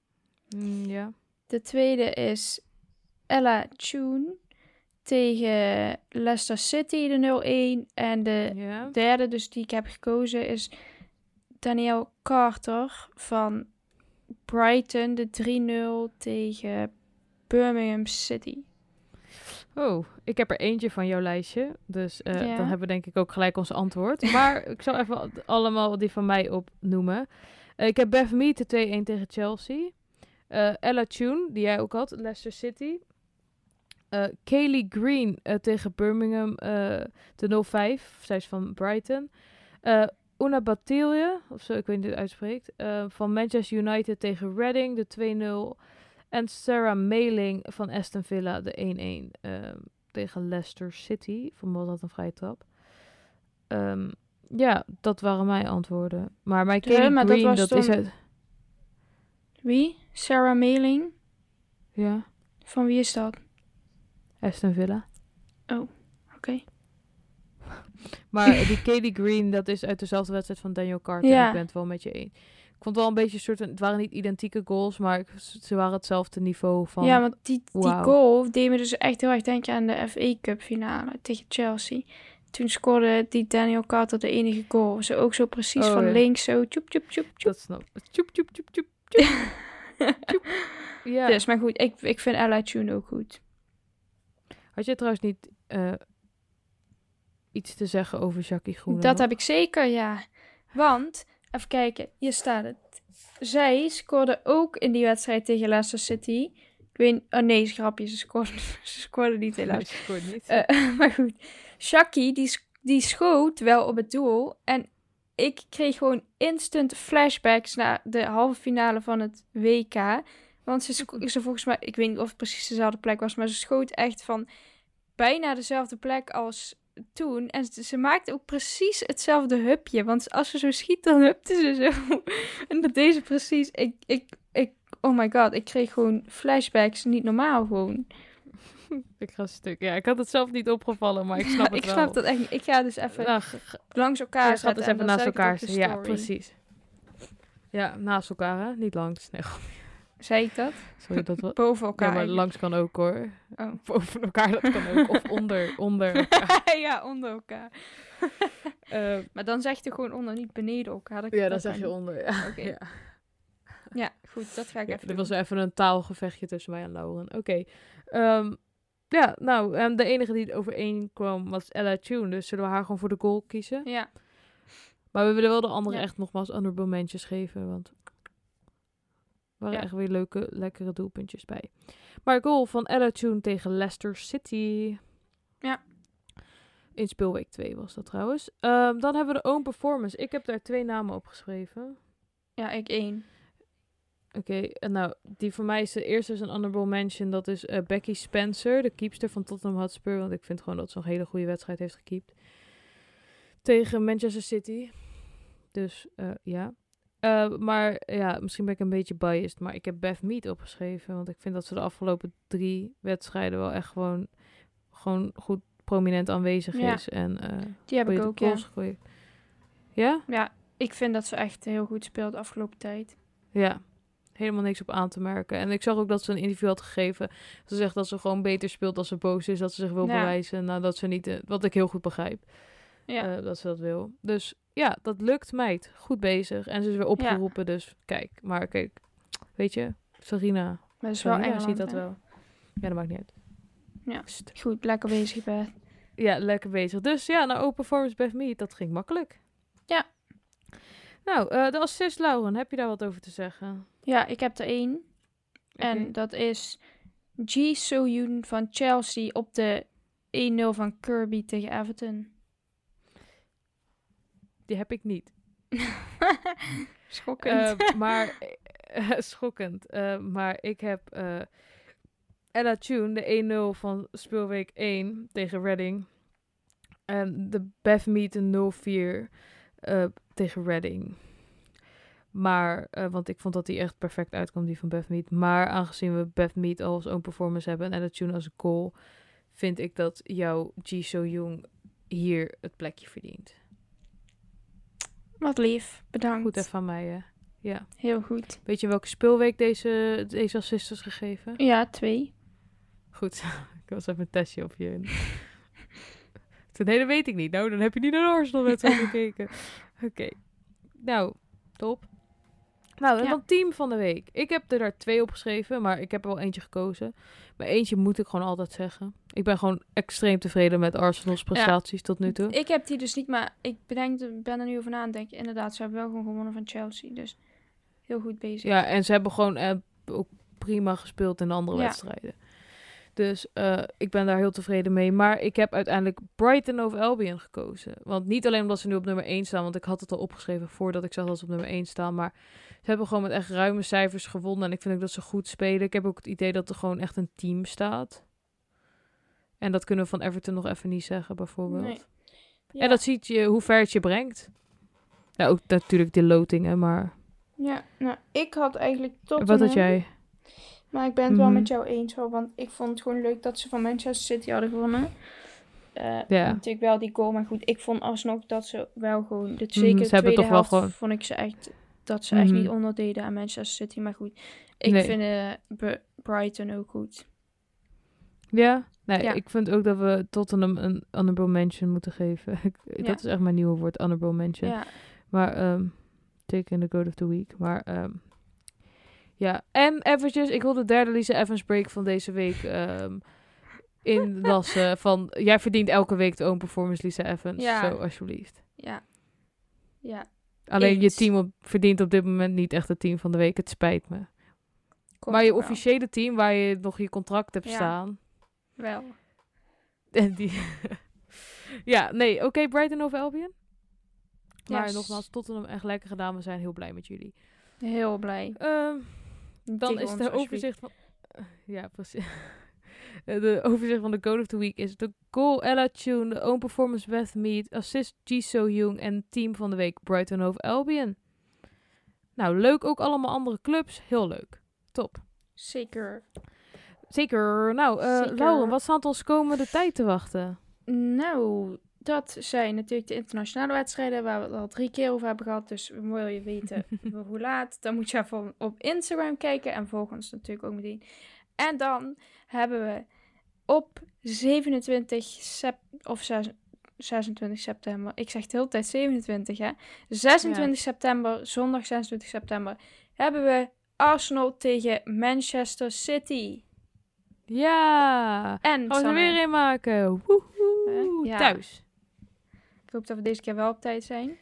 Mm, ja. De tweede is Ella Tune tegen Leicester City, de 0-1. En de ja. derde, dus die ik heb gekozen, is Danielle Carter van Brighton, de 3-0 tegen Birmingham City. Oh, ik heb er eentje van jouw lijstje. Dus Ja. dan hebben we denk ik ook gelijk ons antwoord. Maar [LAUGHS] ik zal even allemaal die van mij opnoemen. Eh, ik heb Beth Mead, de 2-1 tegen Chelsea. Eh, Ella Tune, die jij ook had, Leicester City. Eh Kaylee Green eh, tegen Birmingham, de 0-5. Zij is van Brighton. Una Batilje, of zo, ik weet niet hoe het uitspreekt. van Manchester United tegen Reading, de 2-0. En Sarah Mailing van Aston Villa, de 1-1 ehm, tegen Leicester City. Van was dat een vrije trap. Ehm, ja, dat waren mijn antwoorden. Maar mijn Ja, Kaylee maar dat Green, was dat, is uit... Wie? Sarah Mailing. Ja, Van wie is dat? Aston Villa. Oké. [LAUGHS] Maar [LAUGHS] die Kaylee Green, dat is uit dezelfde wedstrijd van Daniel Carter. Ja. Ik ben het wel met je één. Ik vond het wel een beetje een soort... Het waren niet identieke goals, maar ze waren hetzelfde niveau van... Ja, want die, die goal deed me dus echt heel erg denken aan de FA Cup finale tegen Chelsea. Toen scoorde die Daniel Carter de enige goal. Ze ook zo precies Oh, van ja. links zo tjoep tjoep tjoep tjoep. Dat snap ik. Tjoep, tjoep, tjoep, tjoep, [LAUGHS] tjoep. Ja. Dus, maar goed, ik, ik vind Ella Tune ook goed. Had je trouwens niet eh, iets te zeggen over Jackie Groene? Dat heb ik zeker, ja. Want, even kijken, hier staat het. Zij scoorde ook in die wedstrijd tegen Leicester City. Ik weet oh nee, is grapje, ze scoorde, [LAUGHS] ze scoorde niet helaas. Nee, scoort niet. Eh, [LAUGHS] maar goed, Shaki die, die schoot wel op het doel. En ik kreeg gewoon instant flashbacks naar de halve finale van het WK. Want ze, ze volgens mij, ik weet niet of het precies dezelfde plek was, maar ze schoot echt van bijna dezelfde plek als toen. En ze, ze maakte ook precies hetzelfde hupje. Want als ze zo schiet, dan hupte ze zo. [LAUGHS] en dat deze precies. Ik, ik, ik, oh my god, ik kreeg gewoon flashbacks. Niet normaal gewoon. [LAUGHS] ik ga stuk. Ja, ik had het zelf niet opgevallen, maar ik snap [LAUGHS] het ik wel. snap dat echt niet. Ik ga dus even Nou, langs elkaar ja, zetten. en even naast ik elkaar. zetten. Ja, precies. Ja, naast elkaar, hè? Niet langs. Nee, [LAUGHS] Zei ik dat? sorry, dat was... Boven Ja, elkaar. maar langs kan ook, hoor. Oh. Boven elkaar, dat kan ook. Of onder, onder elkaar. ja, onder elkaar. Eh, Maar dan zeg je gewoon onder, niet beneden elkaar. Dat- ja, dan zeg je onder. Ja. Oké. Ja. Ja, goed, dat ga ik Ja, even dit doen. was even een taalgevechtje tussen mij en Lauren. Oké. Ehm, ja, nou, ehm, de enige die overeen kwam was Ella Tune. Dus zullen we haar gewoon voor de goal kiezen? Ja, Maar we willen wel de andere Ja. echt nogmaals honorable mentions geven. Want er waren Ja. echt weer leuke, lekkere doelpuntjes bij. Maar goal van Ella Tune tegen Leicester City. Ja. In speelweek 2 was dat trouwens. Ehm, dan hebben we de own performance. Ik heb daar twee namen opgeschreven. ja, ik één. Oké, en nou, die voor mij is de eerste is een honorable mention. Dat is eh, Becky Spencer, de keepster van Tottenham Hotspur. Want ik vind gewoon dat ze een hele goede wedstrijd heeft gekiept. Tegen Manchester City. Dus eh, ja. Eh, maar ja, misschien ben ik een beetje biased. Maar ik heb Beth Mead opgeschreven. Want ik vind dat ze de afgelopen drie wedstrijden wel echt gewoon, gewoon goed prominent aanwezig Ja. is. En Die heb ik ook, ja. gegooid. Ja? Ja, ik vind dat ze echt heel goed speelt de afgelopen tijd. Ja. Helemaal niks op aan te merken. En ik zag ook dat ze een interview had gegeven. Ze zegt dat ze gewoon beter speelt als ze boos is. Dat ze zich wil Ja. bewijzen. Nou, dat ze niet... eh, wat ik heel goed begrijp. Ja. eh, dat ze dat wil. Dus ja, dat lukt meid. Goed bezig. En ze is weer opgeroepen. Dus kijk. Maar kijk. Weet je. Sarina. maar is wel Engeland, ziet dat hè? wel. Ja, dat maakt niet uit. Ja. Pst. Goed, lekker bezig, Beth. Ja, lekker bezig. Dus ja, naar Open Performance Beth Meet, dat ging makkelijk. Ja. Nou, eh, de assist, Lauren, heb je daar wat over te zeggen? Ja, ik heb er één. En Oké. dat is Ji So-yoon van Chelsea op de 1-0 van Kirby tegen Everton. Die heb ik niet. [LAUGHS] Schokkend. Eh, maar, eh, [LAUGHS] schokkend. Eh, maar ik heb eh, Ella Tune, de 1-0 van speelweek 1 tegen Reading. En de Beth Meet een 0-4 eh, tegen Reading. Maar, eh, want ik vond dat die echt perfect uitkwam, die van Beth Meet. Maar aangezien we Beth Meet al als own performance hebben en Ella Tune als een goal, vind ik dat jouw Ji So Jong hier het plekje verdient. Wat lief, bedankt. Goed even van mij, hè? Ja. Heel goed. Weet je welke speelweek deze, deze assist is gegeven? Ja, twee. Goed, [LAUGHS] ik was even een testje op je. [LAUGHS] Toen, nee, dat weet ik niet. Nou, dan heb je niet naar de Arsenal-wedstrijd [LAUGHS] gekeken. Oké. Nou, top. Nou, en Ja. dan team van de week. Ik heb er daar twee opgeschreven, maar ik heb er wel eentje gekozen. Maar eentje moet ik gewoon altijd zeggen. Ik ben gewoon extreem tevreden met Arsenal's prestaties tot nu toe. Ik heb die dus niet, maar ik bedenk, ben er nu over na aan het denken. Inderdaad, ze hebben wel gewoon gewonnen van Chelsea. Dus heel goed bezig. Ja, en ze hebben gewoon eh, ook prima gespeeld in de andere Ja. wedstrijden. Dus eh, ik ben daar heel tevreden mee. Maar ik heb uiteindelijk Brighton over Albion gekozen. Want niet alleen omdat ze nu op nummer 1 staan, want ik had het al opgeschreven voordat ik zag dat ze op nummer 1 staan. Maar ze hebben gewoon met echt ruime cijfers gewonnen. En ik vind ook dat ze goed spelen. Ik heb ook het idee dat er gewoon echt een team staat. En dat kunnen we van Everton nog even niet zeggen, bijvoorbeeld. Nee. Ja. En dat ziet je hoe ver het je brengt. Ja, ook natuurlijk die lotingen, maar... Ja, nou, ik had eigenlijk tot. Wat had jij? Maar ik ben het wel Mhm. met jou eens hoor, want ik vond het gewoon leuk dat ze van Manchester City hadden gewonnen. Eh, Ja. Natuurlijk wel die goal, maar goed, ik vond alsnog dat ze wel gewoon, dit zeker Mhm, de ze hebben tweede toch wel helft gewoon- vond ik ze echt, dat ze echt Mhm. niet onderdeden aan Manchester City, maar goed. Ik Nee. vind eh, Br- Brighton ook goed. Ja? Nee, Ja. ik vind ook dat we Tottenham een honorable mention moeten geven. [LAUGHS] Ja. Dat is echt mijn nieuwe woord, honorable mention. Ja, Maar, take in the goat of the week. Maar, ehm, ja. En eventjes, ik wil de derde Lisa Evans break van deze week ehm [LAUGHS] inlassen. van, jij verdient elke week de own performance Lisa Evans. Ja. Zo, alsjeblieft. ja, ja. Alleen je team op, verdient op dit moment niet echt het team van de week. Het spijt me. Komt maar je wel. officiële team, waar je nog je contract hebt Ja. staan... Wel. [LAUGHS] En die... [LAUGHS] ja, nee, oké, Brighton over Albion. Maar Yes. nogmaals, Tottenham echt lekker gedaan. We zijn heel blij met jullie. Heel blij. Ehm, dan Tegen is alsjeblieft. overzicht van... [LAUGHS] ja, precies. Eh, de overzicht van de Goal of the Week is de goal Ella Tune, de own performance Beth Mead, assist Ji So Young en team van de week Brighton over Albion. Nou, leuk ook allemaal andere clubs. Heel leuk. Top. Zeker. Zeker. Nou, Zeker. Lauren, wat staat ons komende tijd te wachten? Nou, dat zijn natuurlijk de internationale wedstrijden waar we het al drie keer over hebben gehad. Dus wil je weten [LAUGHS] hoe laat, dan moet je even op Instagram kijken en volg ons natuurlijk ook meteen. En dan hebben we op 27 sep of 6 26 september, ik zeg de hele tijd 27 hè, 26 september, zondag 26 september, hebben we Arsenal tegen Manchester City. Ja! En Gaan we er weer in maken. Woehoe. Ja. Thuis. ik hoop dat we deze keer wel op tijd zijn.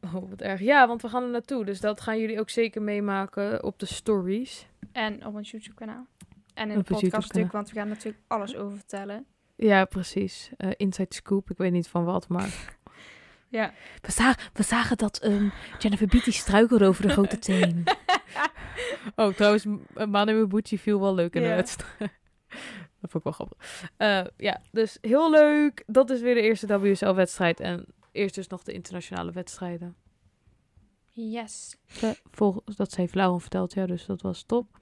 Oh, wat erg. Ja, want we gaan er naartoe. Dus dat gaan jullie ook zeker meemaken op de stories. En op ons YouTube kanaal. En in Op de ons podcast YouTube-kanaal. natuurlijk, want we gaan natuurlijk alles over vertellen. Ja, precies. Eh, Inside Scoop. Ik weet niet van wat, maar... [LAUGHS] Ja. We, zagen, we zagen dat um, Jennifer Beatty struikelde over de grote teen. [LAUGHS] oh, trouwens, M- Manu Bucci viel wel leuk in de wedstrijd. [LAUGHS] dat vond ik wel grappig. Eh, ja, dus heel leuk. Dat is weer de eerste WSL-wedstrijd. En eerst dus nog de internationale wedstrijden. Yes. Eh, Vol, dat heeft Lauren verteld, ja, dus dat was top.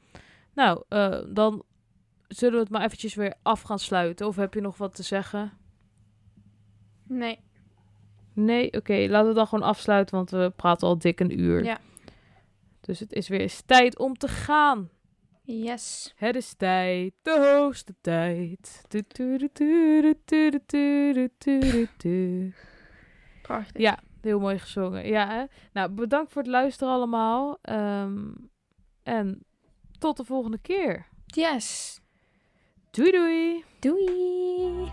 Nou, eh, dan zullen we het maar eventjes weer af gaan sluiten. Of heb je nog wat te zeggen? Nee. Nee, oké. Laten we dan gewoon afsluiten, want we praten al dik een uur. Ja. Dus het is weer eens tijd om te gaan. Yes. Het is tijd, de hoogste tijd. Prachtig. Ja, heel mooi gezongen. Ja, hè? Nou, bedankt voor het luisteren allemaal. Ehm, en tot de volgende keer. Yes. Doei doei! Doei.